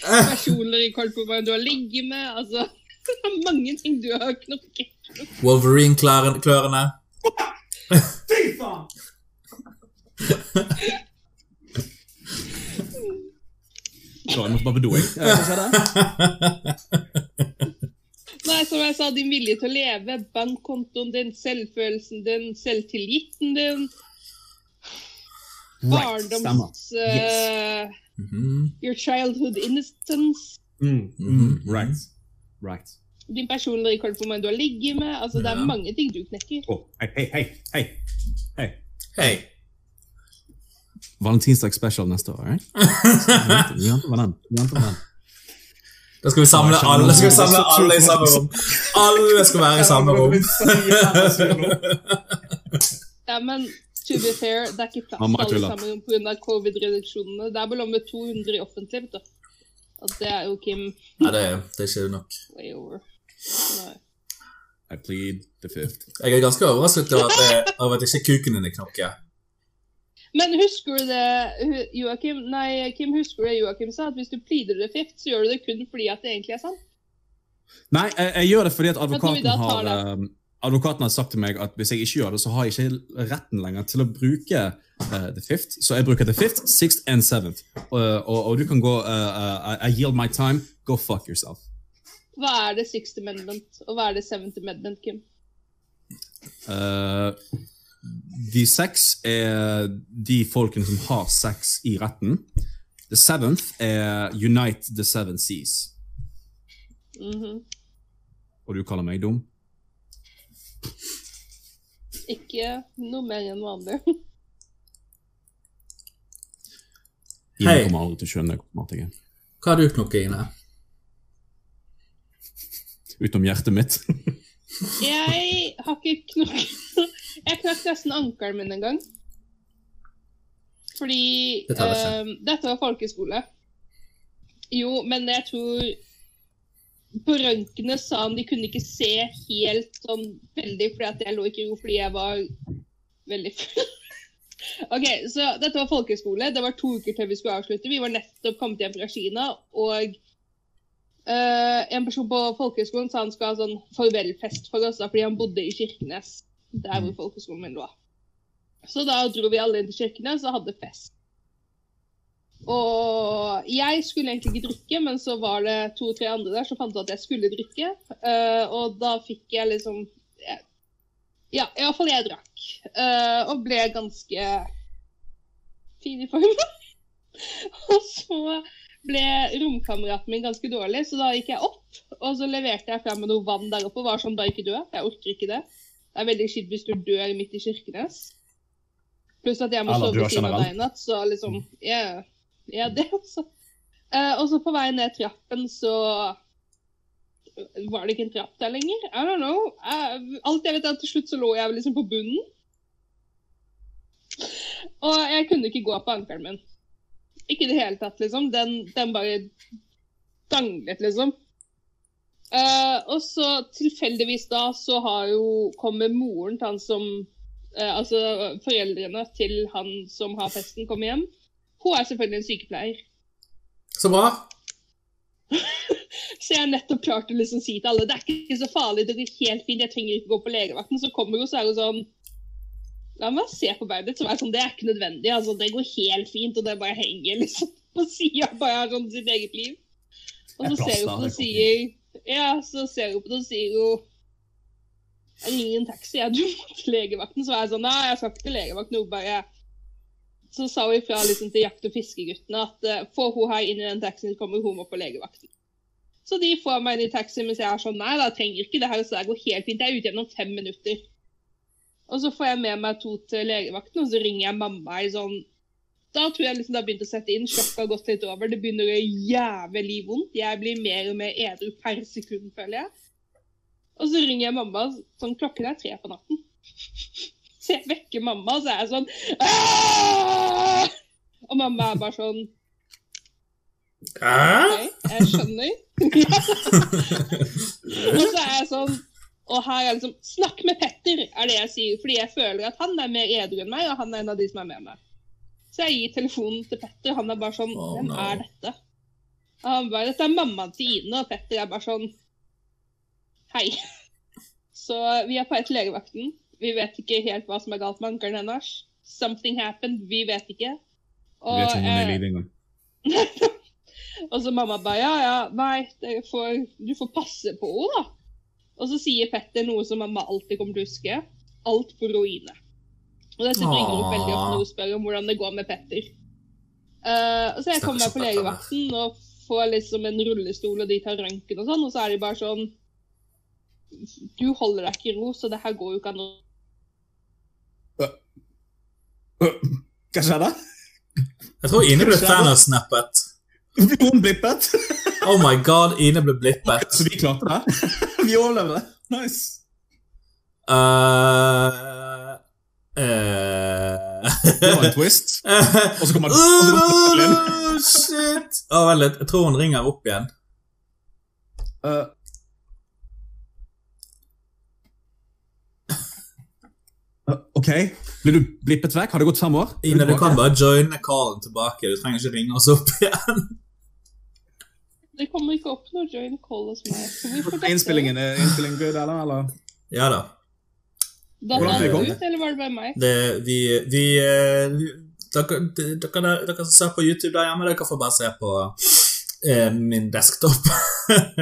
Personer i kort du har ligget med. Altså, det er mange ting du har knokket. Wolverine-klørne. Fy faen! Så jeg måtte bare på do, jeg. Nei, som jeg sa, din vilje til å leve, bankkontoen din, selvfølelsen din, selvtilliten din, Right, barndoms... mm -hmm. your childhood innocence. Mm, mm, right. Right. Din personlige rekord på hvem du har ligget med. Altså, Det er mange ting du knekker. Oh, hei, hei, hei, hei. Hei. Valentinsdag special neste år, right? Vi venter på den. Vi venter på den. Da skal vi samle alle, skal vi samle alle i samme rom. Alle skal være i samme rom. Ja, men to be fair, det er ikke plass til alle tuller. sammen pga. covid-reduksjonene. Det er vel om med 200 i offentlig, vet du. At det er jo Kim Nei, det er, det er ikke nok. way over. Nei. I plead the fifth. Jeg er ganske overrasket over at, det, over at ikke kuken din knokker. Men husker du det, Joakim? Nei, Kim, husker du det Joakim sa? At hvis du pleader the fifth, så gjør du det kun fordi at det egentlig er sant? Nei, jeg, jeg gjør det fordi at advokaten har eh, Advokaten har sagt til meg at hvis jeg ikke gjør det, så har jeg ikke retten lenger til å bruke uh, the fifth. Så jeg bruker the fifth, sixth and seventh. Og, og, og du kan gå uh, eh, I yield my time. Go fuck yourself. Hva er det sixth amendment, og hva er det seventh amendment, Kim? Eh, de seks er de folkene som har sex i retten. The seventh er Unite the Seven Seas. Mhm. Og du kaller meg dum? Ikke noe mer enn vanlig. Ine Hei. kommer aldri til å skjønne hvor smart jeg er. Hva har du knokket, Ine? Utenom hjertet mitt. Jeg har ikke knokket Jeg knakk nesten ankelen min en gang. Fordi Det teller eh, Dette var folkeskole. Jo, men jeg tror På røntgenet sa han de kunne ikke se helt sånn veldig fordi at jeg lå ikke i ro fordi jeg var veldig. OK, så dette var folkeskole. Det var to uker til vi skulle avslutte. Vi var nettopp kommet hjem fra Kina, og uh, en person på folkehøgskolen sa han skulle ha sånn farvelfest for oss, da, fordi han bodde i Kirkenes, der hvor folkeskolen min lå. Så da dro vi alle inn til Kirkenes og hadde fest. Og jeg skulle egentlig ikke drikke, men så var det to-tre andre der som fant ut at jeg skulle drikke. Uh, og da fikk jeg liksom jeg- Ja, iallfall jeg drakk. Uh, og ble ganske fin i form. og så ble romkameraten min ganske dårlig, så da gikk jeg opp. Og så leverte jeg frem med noe vann der oppe og var sånn, da ikke dø. Jeg orker ikke det. Det er veldig kjipt hvis du dør midt i Kirkenes. Pluss at jeg må sove ved siden av deg i natt, så liksom Ja, er det også. Uh, og så på vei ned trappen så var det ikke en trapp der lenger. I don't know. Uh, alt jeg vet er at til slutt så lå jeg liksom på bunnen. Og jeg kunne ikke gå på ankelen min. Ikke i det hele tatt, liksom. Den, den bare danglet, liksom. Eh, og så tilfeldigvis da så har jo kommer moren til han som eh, Altså foreldrene til han som har festen, kommer hjem. Hun er selvfølgelig en sykepleier. Så bra. Så jeg har nettopp klart å liksom si til alle det er ikke så farlig, det går helt fint, jeg trenger ikke gå på legevakten. Så kommer hun, så er hun sånn La meg se på beinet ditt. Så er sånn, det er ikke nødvendig. altså Det går helt fint, og det bare henger liksom på sida. Bare har sånn sitt eget liv. Og så ser hun der, på det det og sier Ja, så ser hun på det og sier hun Jeg ringer en taxi, jeg. Du må til legevakten. Så var jeg sånn Nei, jeg skal ikke til legevakten. Hun bare Så sa hun ifra liksom til jakt- og fiskeguttene at uh, får hun her inn i den taxien, så kommer hun opp på legevakten. Så de får meg inn i taxi mens jeg er sånn Nei, da trenger ikke det her, så det går helt fint. Jeg er ute igjen om fem minutter. Og så får jeg med meg to til legevakten, og så ringer jeg mamma i sånn Da tror jeg liksom det har begynt å sette inn. Sjokket har gått litt over. Det begynner å gjøre jævlig vondt. Jeg blir mer og mer edru per sekund, føler jeg. Og så ringer jeg mamma sånn klokken er tre på natten. Så jeg vekker mamma, og så er jeg sånn «Aah!» Og mamma er bare sånn Hæ? OK, jeg skjønner. og så er jeg sånn Og her er liksom Snakk med Petter, er det jeg sier. Fordi jeg føler at han er mer edru enn meg, og han er en av de som er med meg. Så jeg gir telefonen til Petter, han er bare sånn Oh, Hvem no. er dette? Og han bare Dette er mammaen til Ine, og Petter er bare sånn Hei. Så vi er på et legevakten. Vi vet ikke helt hva som er galt med ankelen hennes. Something happened, vi vet ikke. Vi vet ikke om hun er i live engang. og så mamma bare ja, ja, nei, får, du får passe på henne, da. Og så sier Petter noe som mamma alltid kommer til å huske. Alt på ruine. Og dette ringer opp veldig ofte noe hun spør om hvordan det går med Petter. Uh, og så jeg kommer meg på legevakten og får liksom en rullestol, og de tar røntgen og sånn, og så er de bare sånn Du holder deg ikke i ro, så det her går jo ikke an å Hva skjedde? Jeg tror Ine ble Thanos-snappet. Hun blippet! Oh my god, Ine ble blippet. Så vi klarte det. Vi overlevde. Nice. Uh, Det var en twist. Og så kommer han. Oh, shit! Vent litt. Jeg tror hun ringer opp igjen. Uh, ok. Blir du blippet vekk? Har det gått fem år? Ine, du kan bare joine callen tilbake. Du trenger ikke ringe oss opp igjen. Det kommer ikke opp noe join call hos meg. Innspillingen, er innspillingen good, eller? eller? Ja da. Er det ut, eller var det bare meg? Det, vi vi eh, dere, dere, dere som ser på YouTube der hjemme, dere får bare se på eh, min desktop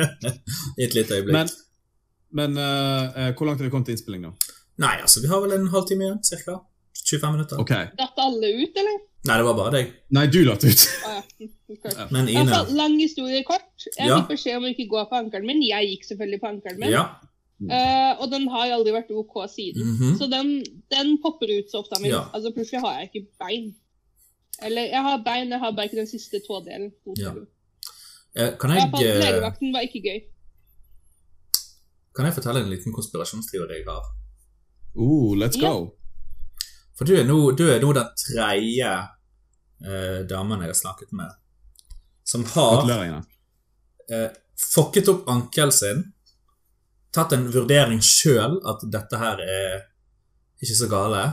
i et lite øyeblikk. Men, men uh, hvor langt har vi kommet til innspilling nå? Nei, altså, vi har vel en halvtime igjen, cirka. 25 minutter. Okay. Datt alle ut, eller? Nei, det var bare deg. Nei, du datt ut. Ja. Men Ine Altså, lang historie kort. Jeg Ja. fikk beskjed om å ikke gå på ankelen min. Jeg gikk selvfølgelig på ankelen min. Ja. Eh, og den har aldri vært OK siden. Mhm. Så den, den popper ut så ofte av meg. Ja. Altså plutselig har jeg ikke bein. Eller jeg har bein, jeg har bare ikke den siste tådelen. Ja. Uh, Kan jeg, eh, legevakten var ikke gøy. kan jeg fortelle en liten konspirasjonsteori jeg har? Uh, let's Ja. go. For du er nå, du er nå den tredje uh, damen jeg har snakket med, som har uh, fucket opp ankelen sin, tatt en vurdering sjøl at dette her er ikke så gale,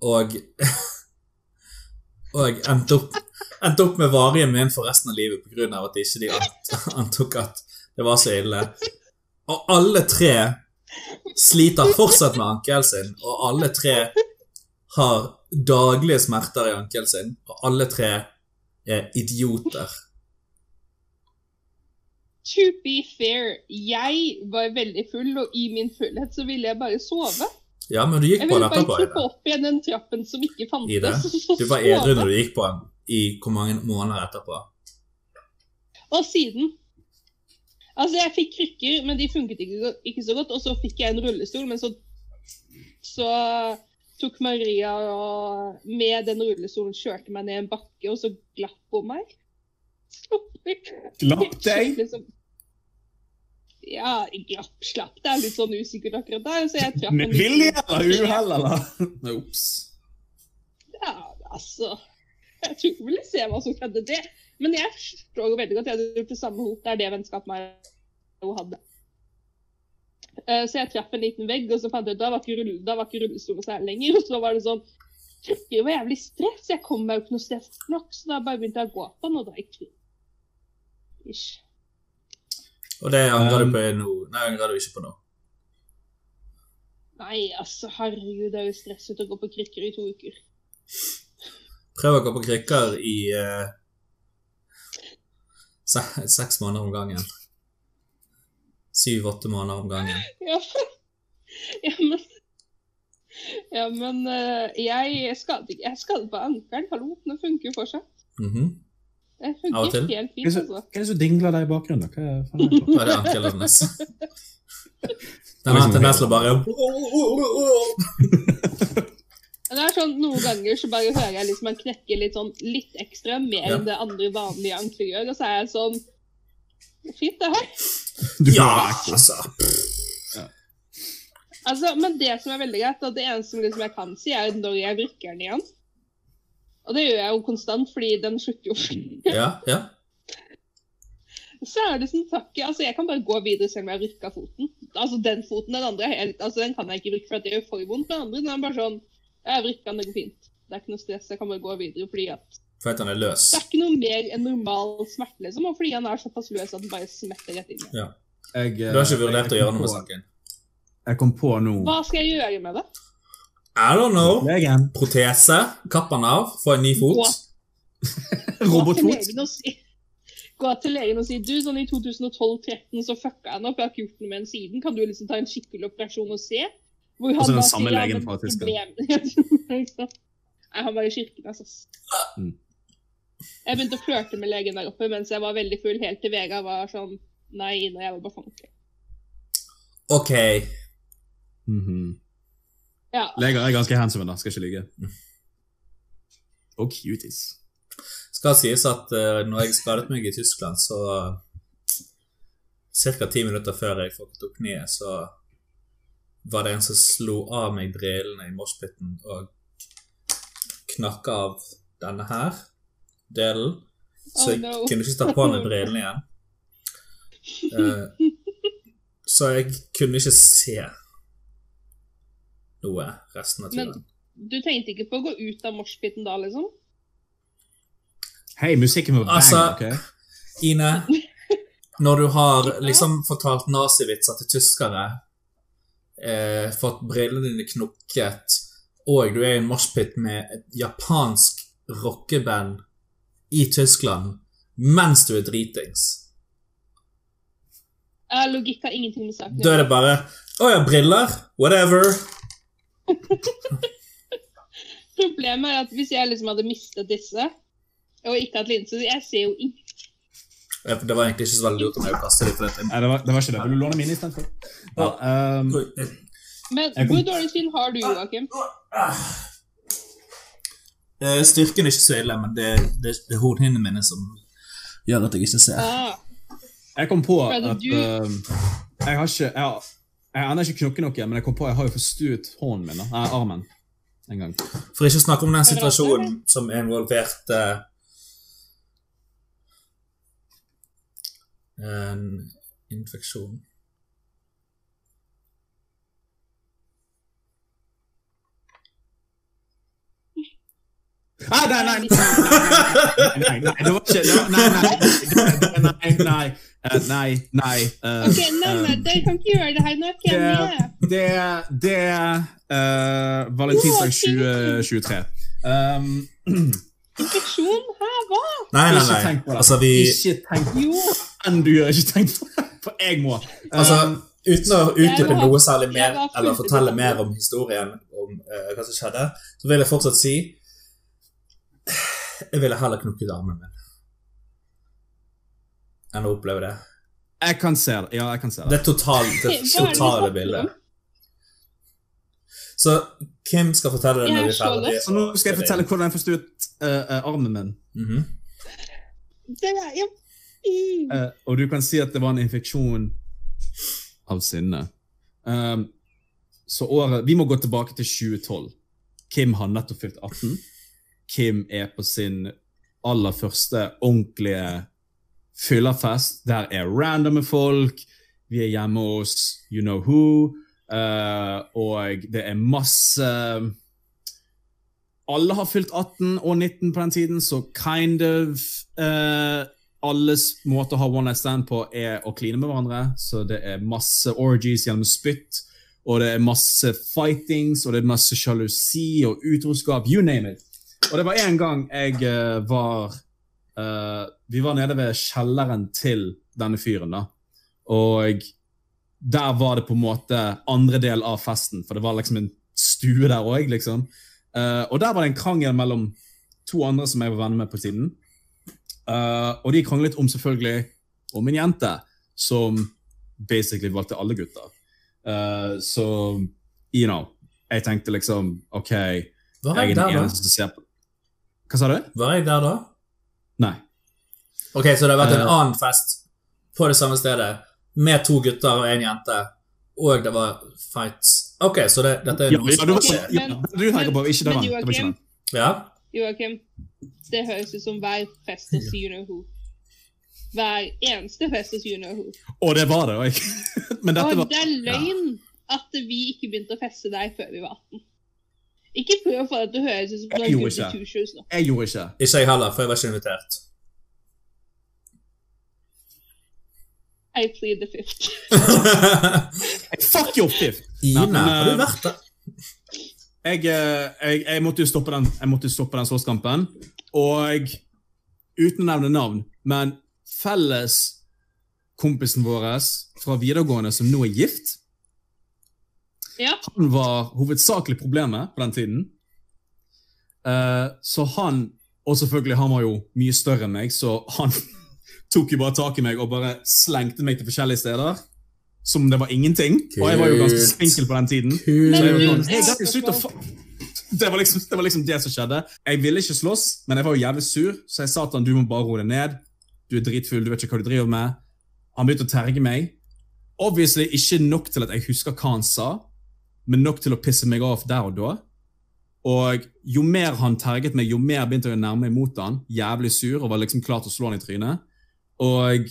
og Og endte opp, endte opp med varige men for resten av livet pga. at ikke de ant, antok at det var så ille. Og alle tre sliter fortsatt med ankelen sin, og alle tre har daglige smerter i ankelen sin, og alle tre er idioter. To be fair, jeg var veldig full, og i min fullhet så ville jeg bare sove. Ja, men du gikk Jeg på den bare ville klippe Ida. opp igjen den trappen som ikke fantes. Du var edru når du gikk på den i hvor mange måneder etterpå? Og siden Altså, jeg fikk krykker, men de funket ikke, ikke så godt. Og så fikk jeg en rullestol, men så, så tok Maria og med den rullestolen kjørte meg ned en bakke, og så glapp hun meg. Glapp deg? Liksom, ja, glapp, slapp. Er litt sånn usikkert akkurat der. Så jeg traff Med vilje eller uhell, eller? Ops. Ja, altså Jeg tror ikke vi ville se hva som skjedde det. Men jeg forstår jo veldig godt. Jeg hadde gjort det samme hot. Det er det vennskapet meg hadde. Eh, Så jeg traff en liten vegg, og så fant jeg ut da var ikke, rull, da var ikke rullestolen særlig lenger. Og så var det sånn Det var jævlig stress. Jeg kom meg jo ikke noe sted fort nok, så da bare begynte jeg å gå på den, og da gikk det Ish. Og det angrer Um, du på nå? Nei, angrer du ikke på nå? Nei, altså, herregud, det er jo stresset å gå på krykker i to uker. Prøv å gå på krykker i uh, se seks måneder om gangen. Syv-åtte måneder om gangen. Ja, ja men Ja, men uh, jeg skadet ikke Jeg skadet på ankelen. Hallo, den funker jo fortsatt. Mhm. Det Av og til. funker helt Hva er fint, det altså. som- hva er det som dingler der i bakgrunnen? Hva er faen er det for? det er det ankelen hennes? Den har en tendens til å bare Det er sånn, Noen ganger så bare hører jeg liksom han knekker litt sånn litt ekstra, mer Ja. enn det andre vanlige ankler gjør, og så er jeg sånn Fint, det her. Du Ja, altså. Ja. Altså, men det som er veldig greit, og det eneste som liksom jeg kan si, er når jeg vrikker den igjen. Og det gjør jeg jo konstant, fordi den slutter jo. Ja, ja. Så er det sånn takk Altså, jeg kan bare gå videre selv om jeg har rykka foten. Altså den foten, den andre helt Altså, den kan jeg ikke bruke, for at det gjør for vondt. Den andre den er bare sånn Jeg har rykka den, det går fint. Det er ikke noe stress, jeg kan bare gå videre fordi at For at han er løs. Det er ikke noe mer enn normal smerte, liksom, og fordi han er såpass løs at den bare smetter rett inn. Ja. Jeg, Du har ikke eh, vurdert å gjøre noe med saken? Jeg kom på nå Hva skal jeg gjøre med det? I don't know. Legen. Protese. Kapp den av. Få en ny fot. Robotfot. si Gå til legen og si du, sånn i 2012-13 så fucka han opp, jeg har ikke gjort noe med den siden. Kan du liksom ta en skikkelig operasjon og se? Hvor Og så den samme legen fra Tyskland. Han var i kirken, altså. Mm. Jeg begynte å flørte med legen der oppe mens jeg var veldig full, helt til Vegard var sånn Nei, Ina, jeg var bare fanget OK. Mhm. Ja. Leger er ganske handsome, da. Skal ikke ligge. Og cuties. Skal sies at uh, når jeg skadet meg i Tyskland, så Ca. ti minutter før jeg fucket opp kneet, så var det en som slo av meg brillene i moshpiten og knakka av denne her delen. Så Oh, jeg no. kunne ikke ta på meg brillene igjen. Uh, så jeg kunne ikke se noe resten av tiden. Men du tenkte ikke på å gå ut av moshpiten da, liksom? Hei, musikken var bang, Altså- ok? Ine, når du har liksom fortalt nazivitser til tyskere, eh, fått brillene dine knukket, og du er i en moshpit med et japansk rockeband i Tyskland mens du er dritings, Eh, Logikk har ingenting med saken å da er det bare Å ja, briller? Whatever. Problemet er at hvis jeg liksom hadde mistet disse, og ikke hatt linser Jeg ser jo ikke Ja, for Det var egentlig ikke så veldig lurt om jeg å kaste dem. Nei, det var, det var ikke det. Vil du låne mine istedenfor? Ja, um, Men kom- hvor dårlig syn har du, Joakim? Eh, Styrken er ikke så ille, men det, det, det er hornhinnene mine som gjør at jeg ikke ser. Ah, jeg kom på at at du- um, Jeg har ikke Jeg har, jeg aner ikke knokke noe, men jeg kom på jeg har jo forstuet hånden min. Nei, armen. En gang. For ikke å snakke om den situasjonen som involverte en infeksjon. Nei, nei, nei, nei, nei, det var ikke Nei, nei, nei, nei, eh, nei, eh, OK, nei, um, dere kan ikke gjøre det her nå. er ikke jeg. Det, det er uh, valentinsdag 2023. Um, Infeksjon? Hæ, hva? Nei, nei, ikke nei. tenk på det. Altså, vi Ikke tenk Jo. enn du gjør. Ikke tenk på det, for jeg må. Altså, Um, uten å utdype noe særlig mer, eller fortelle mer om historien om uh, hva som skjedde, så vil jeg fortsatt si Jeg ville heller knukket armen min enn å oppleve det. jeg kan se det. Ja, jeg kan se det. Det totale, det totale bildet. Så Kim skal fortelle det når vi er er ferdige. Så nå skal jeg fortelle hvordan jeg forstuet uh, uh, armen min. Mhm. Det er jo mm. Uh, og du kan si at det var en infeksjon av sinne. Um, så året Vi må gå tilbake til 2012. Kim har nettopp fylt 18. Kim er på sin aller første ordentlige fyllerfest. Der er randomme folk. Vi er hjemme hos you know who. Uh, og det er masse Alle har fylt 18 og 19 på den tiden, så kind of uh, alles måte å ha one night stand på er å kline med hverandre. Så det er masse orgies gjennom spytt, og det er masse fightings, og det er masse sjalusi og utroskap. You name it. Og det var en gang jeg uh, var uh, Vi var nede ved kjelleren til denne fyren, da. Og der var det på en måte andre del av festen, for det var liksom en stue der òg, liksom. Uh, og der var det en krangel mellom to andre som jeg var venner med på tiden. Eh, og de kranglet om selvfølgelig om en jente som basically valgte alle gutter. Så, you know, jeg tenkte liksom OK, Jeg er den eneste som ser på Hva sa du? Var jeg der da? Nei. Ok, så det har vært en uh, annen fest på det samme stedet med to gutter og en jente, og det var fights. Ok, så det, dette er Ja, noe ja, som skjer. skjedd. du tenker på ikke det men var, det Joakim. Ja? Joakim, det høres ut som hver fest hos You Know Who. Hver eneste fest hos You Know Who. Og det var det òg. Men dette Og var det er løgn at vi ikke begynte å feste deg før vi var 18. Ikke prøv å få det til å høres ut som gjorde goody ikke. two shoes nå. Jeg gjorde ikke. Ikke jeg heller, for jeg var ikke invitert. I plead the fifth. Fuck your fifth! Ine, Nei, men, har du eh, vært der? Jeg, eh, jeg, jeg måtte jo stoppe den Jeg måtte jo stoppe den slåsskampen. Og uten å nevne navn, men felles kompisen vår fra videregående som nå er gift, Ja. han var hovedsakelig problemet på den tiden. Uh, så han Og selvfølgelig, han var jo mye større enn meg, så han tok jo bare tak i meg og bare slengte meg til forskjellige steder. Som om det var ingenting. Og jeg var jo ganske enkel spinkel på den tiden. Kult. Så jeg var sånn, fa det var, liksom, det var liksom det som skjedde. Jeg ville ikke slåss, men jeg var jo jævlig sur, så jeg sa til han du må bare roe deg ned. Du er dritfull, du vet ikke hva du driver med. Han begynte å terge meg. Obviously ikke nok til at jeg husker hva han sa, men nok til å pisse meg av der og da. Og jo mer han terget meg, jo mer begynte jeg å nærme meg mot han. Jævlig sur og var liksom klar til å slå han i trynet. Og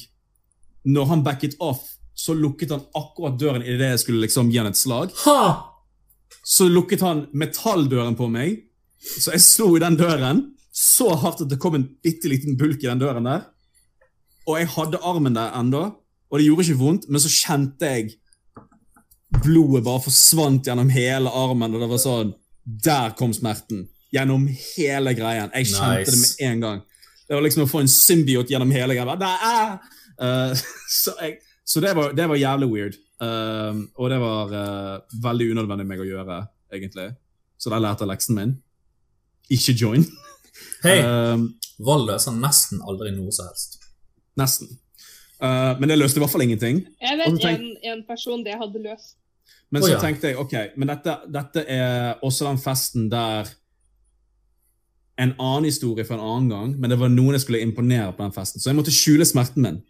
når han backet off, så lukket han akkurat døren idet jeg skulle liksom gi han et slag Ha! så lukket han metalldøren på meg. Så jeg slo i den døren så hardt at det kom en bitte liten bulk i den døren der. Og jeg hadde armen der enda, og det gjorde ikke vondt, men så kjente jeg blodet bare forsvant gjennom hele armen, og det var sånn Der kom smerten. Gjennom hele greien. Jeg kjente Nice. det med en gang. Det var liksom å få en symbiot gjennom hele greia. Bare, «Nei, ah!» Eh, så jeg, så det, var, det var jævlig weird. Uh, og det var uh, veldig unødvendig meg å gjøre, egentlig. Så der lærte jeg leksen min. Ikke join. Hei, vold løser nesten aldri noe som helst. nesten. Uh, men det løste i hvert fall ingenting. Jeg vet tenk- en, en person det hadde løst. Men så så ja. tenkte jeg ok, men dette, dette er også den festen der En annen historie fra en annen gang, men det var noen jeg skulle imponere på den festen. Så jeg måtte skjule smerten min.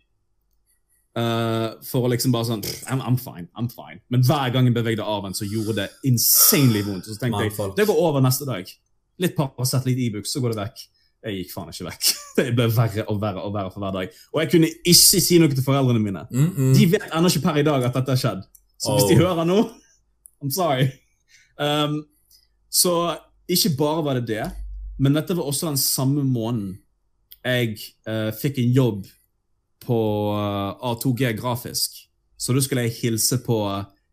Uh, for å liksom bare sånn I'm, I'm fine. I'm fine. Men hver gang jeg bevegde arven, så gjorde det insanely vondt. Så tenkte jeg det går over neste dag. Litt Paracet, litt Ibux, så går det vekk. Jeg gikk faen ikke vekk. Det ble verre og verre og verre for hver dag. Og jeg kunne ikke si noe til foreldrene mine. Mm -mm. De vet ennå ikke per i dag at dette har skjedd. Så hvis de Oh. hører nå I'm sorry. Um, så ikke bare var det det, men dette var også den samme måneden jeg uh, fikk en jobb på uh, A2G Grafisk. Så da skulle jeg hilse på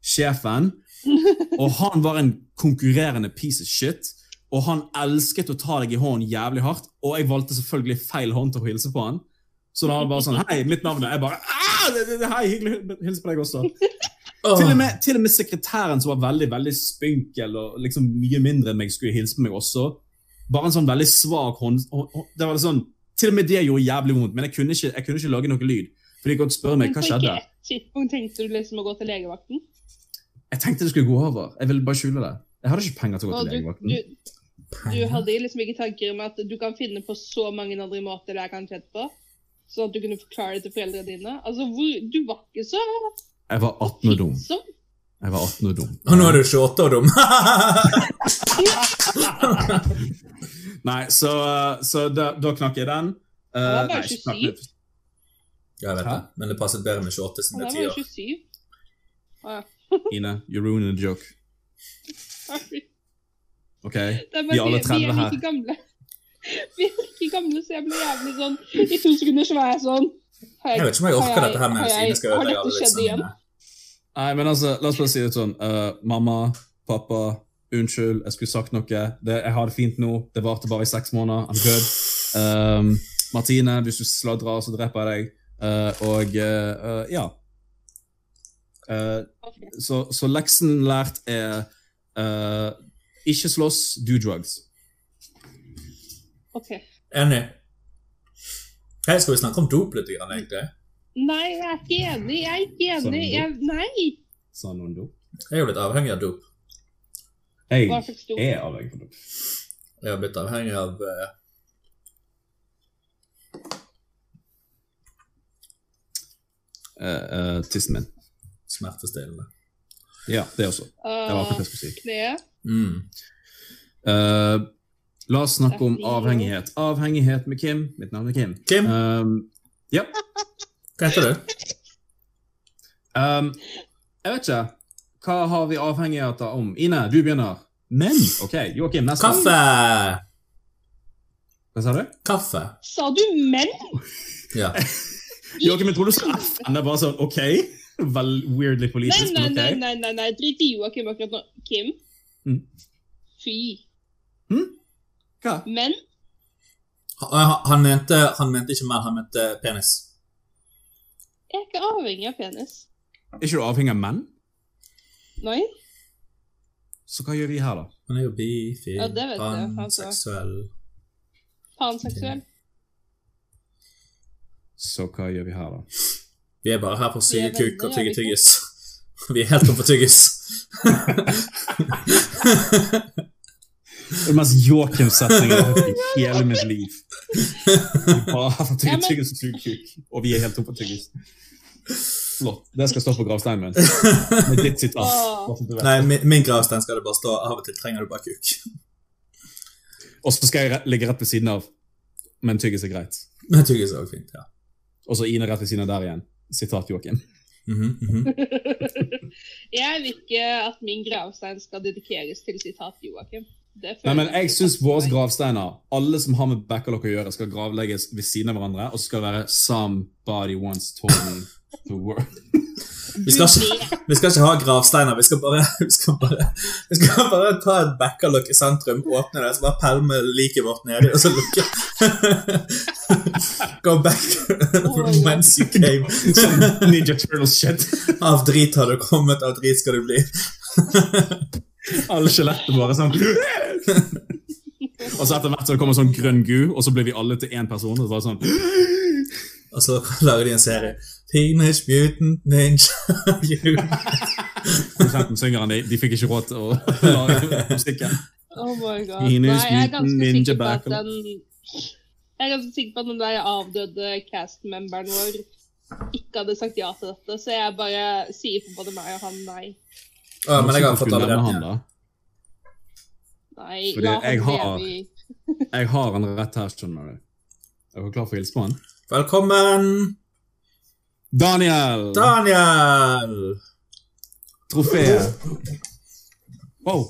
sjefen, og han var en konkurrerende piece of shit. Og han elsket å ta deg i hånden jævlig hardt, og jeg valgte selvfølgelig feil hånd til å hilse på han. Så da var det bare sånn Hei, mitt navn er Jeg bare «Ah, Hei, hyggelig å hilse på deg også. Åh. Til og, med, til og med sekretæren, som var veldig veldig spinkel og liksom mye mindre enn meg, skulle hilse på meg også. Bare en sånn veldig svak hånd... hå- hå- Det var sånn, Til og med det gjorde jævlig vondt, men jeg kunne ikke, jeg kunne ikke lage noe lyd. For de kunne spørre meg hva skjedde. tidspunkt tenkte du liksom å gå til legevakten? Jeg tenkte det skulle gå over. Jeg ville bare skjule det. Jeg hadde ikke penger til å gå Og til du, legevakten. du, du hadde liksom ikke tanker om at du kan finne på så mange andre måter det kan kanskje på? Sånn at du kunne forklare det til foreldrene dine? Altså, hvor, Du var ikke så Jeg var 18 og dum. Jeg var 18 og dum. Og nå er du 28 og dum. Nei, så, så da, da knakk jeg den. Uh, Han var bare nei, ikke knakk 27. den. Ja, jeg vet Hæ? det, men det passet bedre med 28 som det er 10 år. 27. Å ja. Ine, you're ruining the joke. Sorry. Ok? Vi er alle vi, 30 vi er her. like gamle. Vi er like gamle, så jeg ble jævlig sånn I to sekunder så var jeg sånn Jeg vet ikke om jeg orker dette her med har Ine skal Har ødelegge dette alle skjedd igjen? Nei, men altså, la oss bare si det sånn. Uh, mamma, pappa, unnskyld, jeg skulle sagt noe. Det, jeg har det fint nå. Det varte bare i seks måneder. I'm good. Um, Martine, hvis du sladrer, så dreper jeg deg. Uh, og uh, ja. Eh, så, så leksen lært er eh, ikke slåss, do drugs. Okay. Enig. Hei, skal vi snakke om dop litt, egentlig? Nei, jeg er ikke enig. Jeg er ikke Sånn enig. Jeg, nei. Sa noen dop? Jeg er jo litt avhengig av dop. Jeg er avhengig av dop. Jeg har blitt avhengig av uh... Uh, uh, tissen min. smertestillende. Ja, det også. Det var akkurat det jeg skulle si. Det? Mm. La oss snakke om avhengighet. Avhengighet med Kim. Mitt navn er Kim. Kim, Um, ja. hva heter du? Um, jeg vet ikke. Hva har vi avhengigheter om? Ine, du begynner. Men OK, Joakim, neste. Kaffe! Hva sa du? Kaffe. Sa du men? Ja. Joakim, jeg tror du sa FN. Det er bare sånn OK. Vel weirdly politisk, nei, men nei, OK. nei, nei, nei. nei. drit i Joakim akkurat nå. Kim? Mm. Fy. Hva? Men Han, han, mente, han mente ikke menn, han mente penis. jeg er ikke avhengig av penis. Er ikke du avhengig av menn? Nei? Så hva gjør vi her, da? Han er jo bifil, Ja, panseksuell Panseksuell. Så hva gjør vi her, da? Vi er bare her for å suge kuk og tygge tyggis. Vi er helt oppe på tyggis. Det er den mest Joakim-setningen jeg har hørt i hele mitt liv. Bare tygge tyggis og kuk, og vi er helt oppe på tyggis. Flott. Det skal stå på gravsteinen min. Med ditt sitat. Nei, min, min gravstein skal det bare stå av og til trenger du bare kuk. Og så skal jeg ligge rett ved siden av. Men tyggis er greit. Men tyggis er også fint, ja. Og så Ine rett ved siden av der igjen. Sitat Joakim. Mm -hmm. Jeg vil ikke at min gravstein skal dedikeres til sitat Joakim. Nei, men jeg syns våre gravsteiner, alle som har med Backalock å gjøre, skal gravlegges ved siden av hverandre, og så skal det være 'Somebody once told me the world'. Vi, skal ikke, vi skal ikke ha gravsteiner, vi skal bare, vi skal bare, vi skal bare ta et Backalock i sentrum, åpne det, så bare pælme liket vårt nedi, og så lukke. Go back from whence you came. Ninja Turtles-shit. Av drit har du kommet, av drit skal du bli. Alle skjelettene bare sånn Og så etter hvert så kommer sånn grønn gu, og så blir vi alle til én person. Og så sånn Og så lager de en serie. Teenage Mutant Ninja You. Produsenten synger han, de, de fikk ikke råd til å lage musikken. Oh my god. Teenage Nei, jeg er ganske Mutant Ninja sikker på at den Jeg er ganske sikker på at den der avdøde cast-memberen vår ikke hadde sagt ja til dette, så jeg bare sier på både meg og han nei. Å, men jeg har fått allerede han, da. Nei, Fordi la jeg har- Jeg har en rett her, skjønner du. Er dere klar for å hilse på han? Velkommen, Daniel! Daniel! Trofé. Wow.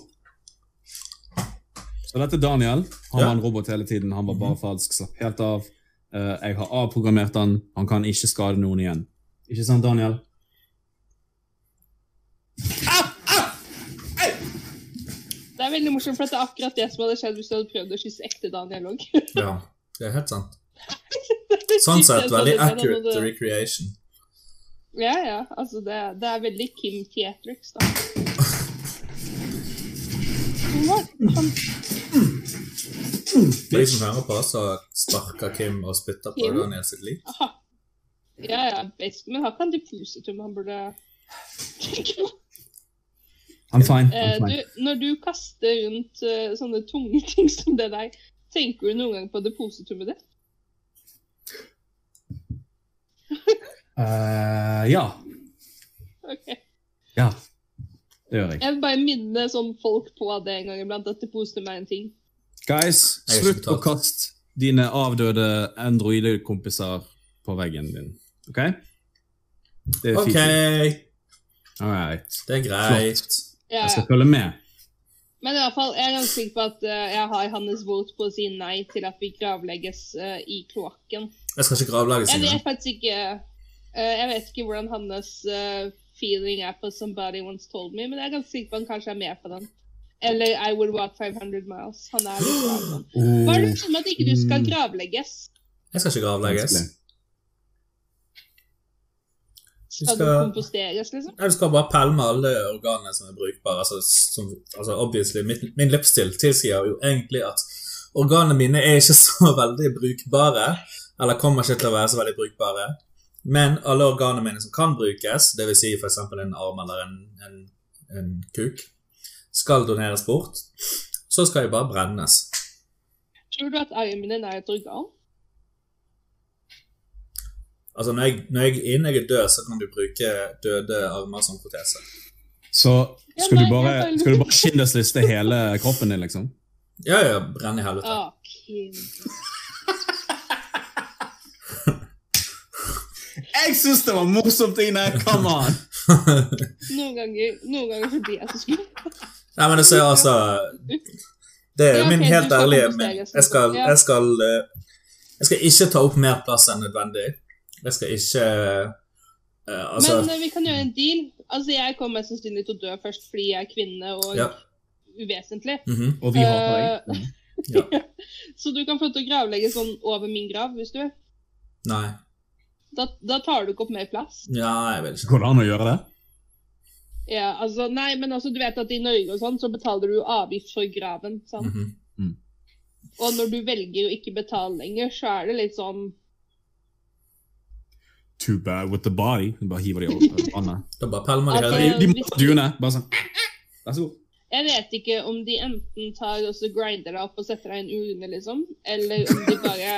Så dette er Daniel. Han Ja. var en robot hele tiden. Han var bare falsk. Slapp helt av. Eh, jeg har avprogrammert han. Han kan ikke skade noen igjen. Ikke sant, Daniel? Det er veldig morsomt, for det er akkurat det som hadde skjedd hvis du hadde prøvd å kysse ekte Daniel òg. Ja, det er helt sant. Sånn sett veldig accurate recreation. Ja, ja. Altså, det, det er veldig Kim Theatrix, da. Han, de som hører på, så sparker Kim og spytter på Kim? Daniel sitt liv. aha. Ja, ja, best. Men har ikke han depositum han burde tenke på? I'm fine. Eh, I'm fine. du, når du kaster rundt uh, sånne tunge ting som det der, tenker du noen gang på depositumet ditt? uh, ja. Ok. Ja. Det gjør jeg. Jeg vil bare minne sånn folk på det en gang iblant, at depositum er en ting. Guys, slutt å kaste dine avdøde androidekompiser på veggen din. OK? Det er Ok, fint. All right. det er greit. Ja, Jeg skal følge med. Men i hvert fall, jeg er ganske sikker på at uh, jeg har hans vot på å si nei til at vi gravlegges uh, i kloakken. Jeg skal ikke gravlage Jeg vet faktisk ikke eh, Jeg vet ikke hvordan hans feeling er på 'Somebody Once Told Me', men jeg er ganske sikker på at han kanskje er med på den. Eller 'I Would Walk 500 Miles'. Han er litt. Hva er det som at ikke du skal Mm. gravlegges? Jeg skal ikke gravlegges. Vanskelig. Skal du skal- komposteres, liksom? Jeg skal bare pælme alle organene som er brukbare. Altså, som, altså obviously, min, min livsstil tilsier jo egentlig at organene mine er ikke så veldig brukbare. Eller kommer ikke til å være så veldig brukbare. Men alle organene mine som kan brukes, dvs. Si f.eks. en arm eller en, en, en kuk, skal doneres bort, så skal de bare brennes. Tror du at armen din er et organ? Altså, når jeg, når jeg, innen jeg er død, så kan du bruke døde armer som protese. Så skal du nei, bare, jeg bare- skal du bare kindesliste hele kroppen din, liksom? Ja, ja, brenn i helvete. Oh, Jeg syns det var morsomt, Ine! Come on! Noen ganger, noen ganger så blir jeg så skummel. Nei, men det ser altså Det er min helt ærlige jeg jeg skal eh, Jeg skal ikke ta opp mer plass enn nødvendig. Jeg skal ikke uh, Altså Men eh, vi kan gjøre en deal. Altså, Jeg kommer mest sannsynlig til å dø først fordi jeg er kvinne og Ja. uvesentlig. mhm, Og vi har deg. ja. Så du kan få til å gravlegge sånn over min grav hvis du vil. Nei. Da, da tar du ikke opp mer plass. Ja, jeg vil ikke. Går det an å gjøre det? Ja, altså, nei, men altså, du vet at i Norge og sånn, så betaler du avgift for graven. sant? Mhm. Og når du velger å ikke betale lenger, så er det litt sånn Too bad with the body. Bare hiver de over vannet. Bare pælmer de Altså, hele De, de må duene. Bare sånn. Vær så god. Jeg vet ikke om de enten tar og så grinder deg opp og setter deg i en urne, liksom, eller om de bare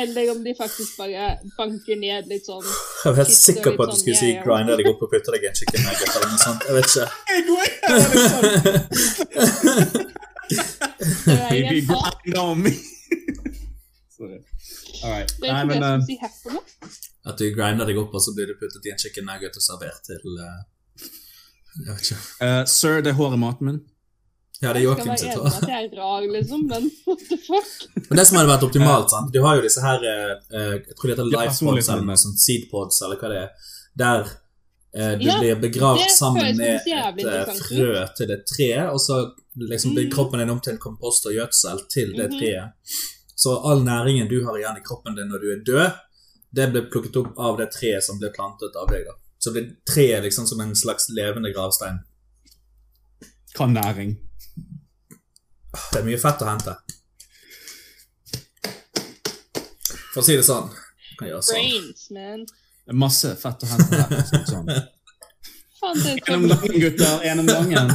Eller om de faktisk bare banker ned litt sånn Jeg var helt sikker på at du skulle si Ja, ja. 'grinder deg opp og putter deg i en chicken nugget' eller noe sånt. Jeg vet ikke. Baby, grind on me. Sorry. All right. det er Nei, det men som sier heffer noe. At du grinder deg opp, og så blir du puttet i en chicken nugget og servert til uh, Jeg vet ikke. Uh, Sir, det er håret i maten min. Ja, det er Jeg Joakim skal sitt være enig hår. at jeg er rar, liksom, men what the fuck? Men det som hadde vært optimalt, sant? du har jo disse her eh, eh, Jeg tror det heter lifepods life pods eller noe sånt, seedpods eller hva det er. Der eh, du Ja, blir begravd sammen med et eh, frø til et tre, og så liksom blir Mm. kroppen din om til kompost og gjødsel til det Mhm. treet. Så all næringen du har igjen i kroppen din når du er død, det ble plukket opp av det treet som ble plantet av deg. da. Så ble treet liksom som en slags levende gravstein. Hva næring? Det er mye fett å hente. For å si det sånn. Kan gjøre sånn. Brains, man. Det er masse fett å hente her. Sånn. En om gangen, gutter. En om gangen.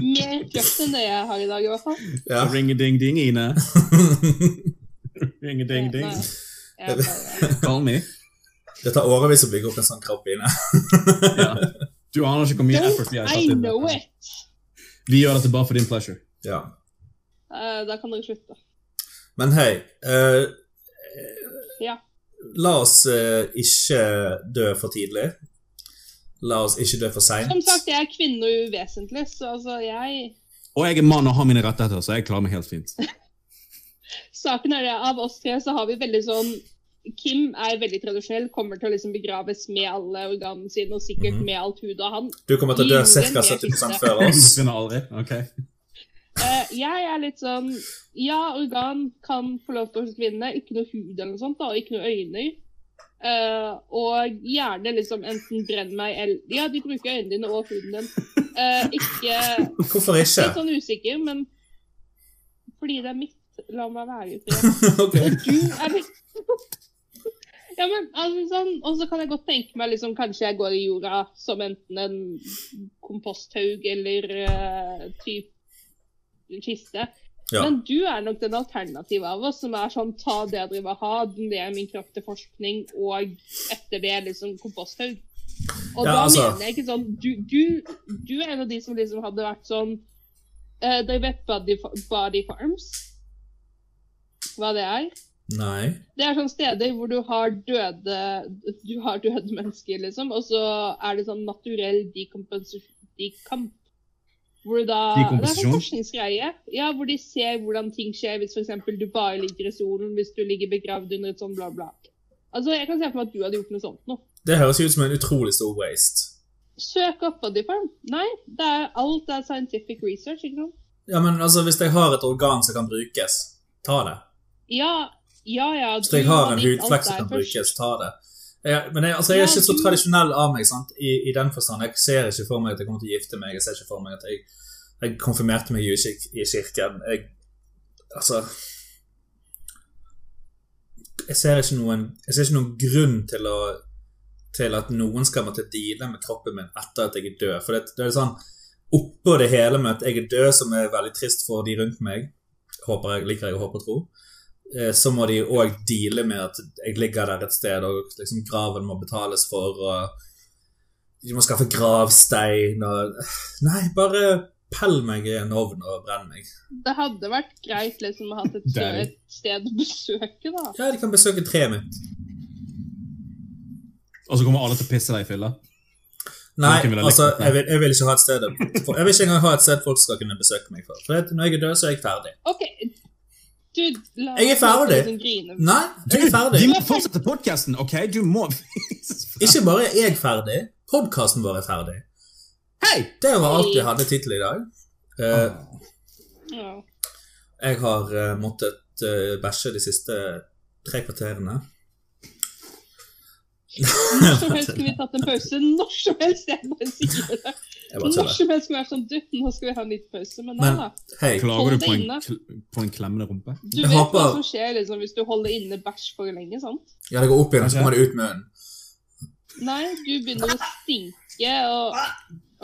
mer kraft enn det jeg har i dag, i hvert fall. Ja. Ring-a-ding-ding, Ine. Ring-a-ding-ding. Call me. Det tar årevis å bygge opp en sånn kropp Ine. Ja. Du aner ikke hvor mye effort vi har I tatt inn. know it! Vi gjør dette bare for din pleasure. Ja. Uh, da kan dere slutte. Men hei uh, Ja. La oss uh, ikke dø for tidlig. La oss ikke dø for seint. Som sagt, jeg er kvinne og uvesentlig, så altså, jeg Og jeg er mann og har mine rettigheter, så jeg klarer meg helt fint. Saken er det, av oss tre så har vi veldig sånn Kim er veldig tradisjonell, kommer til å liksom begraves med alle organene sine og sikkert Mhm. med alt hudet av han. Du kommer til å dø ca. 70 kiste. før oss. aldri. Ok. Uh, jeg er litt sånn Ja, organ kan få lov til å forsvinne. Ikke noe hud eller noe sånt, da, og ikke noe øyne. Eh, og gjerne liksom enten brenn meg eller Ja, de bruker øynene dine og huden din. Uh, ikke Hvorfor ikke? Litt sånn usikker, men fordi det er mitt. La meg være i fred. ok. Og du er Ja, men altså sånn Og så kan jeg godt tenke meg liksom Kanskje jeg går i jorda som enten en komposthaug eller uh, type kiste. Ja. Men du er nok den alternative av oss som er sånn ta det jeg driver ha, er min kraft til forskning, og etter det liksom komposthaug. Og Ja, da altså- mener jeg ikke sånn du, du, du er en av de som liksom hadde vært sånn uh, Dere vet Body, body Farms? Hva det er? Nei. Det er sånne steder hvor du har døde Du har døde mennesker, liksom, og så er det sånn naturell dekomposisjon Decomp. Hvor da Det er sånn forskningsgreie. Ja, hvor de ser hvordan ting skjer hvis f.eks. du bare ligger i solen, hvis du ligger begravd under et sånt bla, bla. Altså, Jeg kan se for meg at du hadde gjort noe sånt nå. Det høres ut som en utrolig stor waste. Søk opp Body Farm. Nei, det er alt er scientific research, ikke sant? Ja, men altså, hvis jeg har et organ som kan brukes, ta det. Ja, ja, ja. Hvis jeg har en du hudflekk som kan brukes, ta det. Jeg, men jeg, altså, jeg er ikke så tradisjonell av meg, sant? I, i den forstand. Jeg ser ikke for meg at jeg kommer til å gifte meg. Jeg ser ikke for meg at jeg, jeg konfirmerte meg jo ikke i kirken. Jeg, altså jeg ser, noen, jeg ser ikke noen grunn til å til at noen skal måtte deale med kroppen min etter at jeg er død. For det, det er sånn oppå det hele med at jeg er død, som er veldig trist for de rundt meg, håper jeg, liker jeg å håpe og tro, så må de òg deale med at jeg ligger der et sted, og liksom graven må betales for, og de må skaffe gravstein og Nei, bare pell meg i en ovn og brenn meg. Det hadde vært greit liksom å ha et, et sted å besøke, da. Ja, de kan besøke treet mitt. Og så kommer alle til å pisse deg i fylla. Nei, altså, jeg vil, jeg vil ikke ha et sted Jeg vil ikke engang ha et sted folk skal kunne besøke meg for. For når jeg er død, så er jeg ferdig. OK, du la Jeg er ferdig. Nei, jeg er ferdig. Vi må fortsette podkasten, OK? Du må Ikke bare er jeg ferdig, podkasten vår er ferdig. Hei! Det var alt vi hadde tittel i dag. Uh, jeg har uh, måttet uh, bæsje de siste tre kvarterene. Når som helst kunne vi tatt en pause. Når som helst. Jeg bare sier det. Når som helst skulle vært sånn Du, nå skal vi ha en liten pause. Men nei Men da. hei, Klager du på en, på en klemmende rumpe? Du vet hva som skjer liksom hvis du holder inne bæsj for lenge, sant? ja, det går opp igjen, og så kommer det ut munnen. Nei, du begynner å stinke og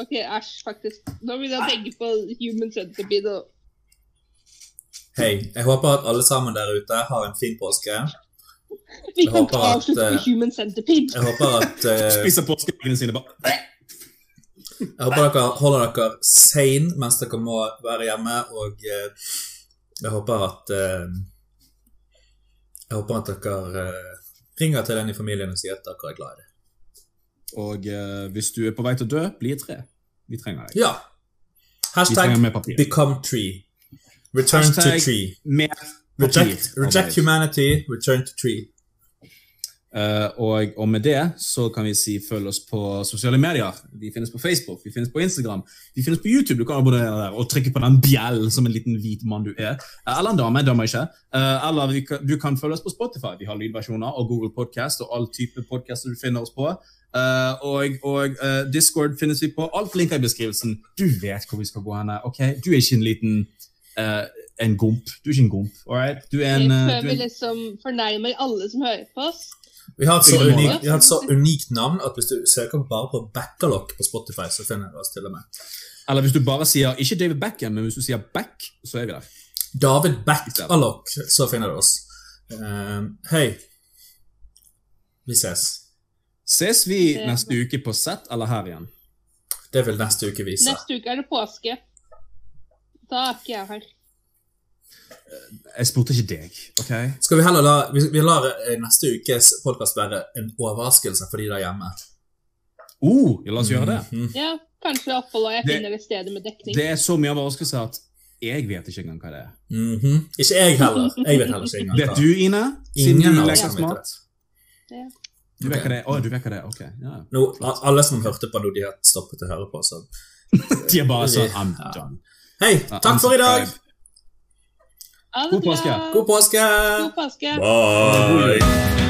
OK, æsj, faktisk. Nå vil jeg tenke på human centipede og Hei, jeg håper at alle sammen der ute har en fin påske. Vi Jeg kan ikke avslutte eh, med human centipede. Jeg håper at eh, Spiser påskeeggene sine bare Jeg håper dere holder dere sane mens dere må være hjemme, og eh, jeg håper at eh, Jeg håper at dere eh, ringer til en i familien og sier at dere er glad i dem. Og eh, hvis du er på vei til å dø, bli et tre. Vi trenger deg. Ja. Hashtag become tree. Return to Hashtag tree. Mer Reject, reject humanity, return to tree. Uh, og, og med det så kan vi si følg oss på sosiale medier. Vi finnes på Facebook, vi finnes på Instagram, vi finnes på YouTube. Du kan abonnere der og trykke på den bjellen som en liten hvit mann du er. Eh, eller en dame, dømmer ikke. Uh, eller vi kan, du kan følge oss på Spotify. Vi har lydversjoner og Google Podcast og all type podcaster du finner oss på. Uh, og og Discord finnes vi på. Alt linker i beskrivelsen. Du vet hvor vi skal gå hen. ok? Du er ikke en liten en gomp. Du er ikke en gomp. right? Du er en, jeg prøver du vi er en liksom fornærmer alle som hører på oss. Vi har, unikt, vi har et så unikt navn at hvis du søker bare på Backalock på Spotify, så finner du oss til og med. Eller hvis du bare sier ikke David Beckham, men hvis du sier Back, så er vi der. David Backalock, så finner du oss. Eh, Hei. Vi ses. Ses vi neste uke på sett eller her igjen? Det vil neste uke vise. Neste uke er det påske. Da er ikke jeg her. Jeg spurte ikke deg, OK? Skal vi heller la Vi, vi lar eh, neste ukes podkast være en overraskelse for de der hjemme. Oh, la oss gjøre det. Mm. Ja, kanskje opphold og jeg finner et sted med dekning. Det er så mye overraskelse at jeg vet ikke engang hva det er. Mhm. Ikke jeg heller. Jeg vet heller ikke engang. Vet du, Ine? Siden Ingen du leker smart. Ja. Du vet hva det er? Å, du vet hva det er. Ok. Ja. Nå, alle som hørte på nå, de har stoppet å høre på, så De er bare sånn I'm done. Hei, takk for i dag! Ha det God påske. God påske! God påske. Bye!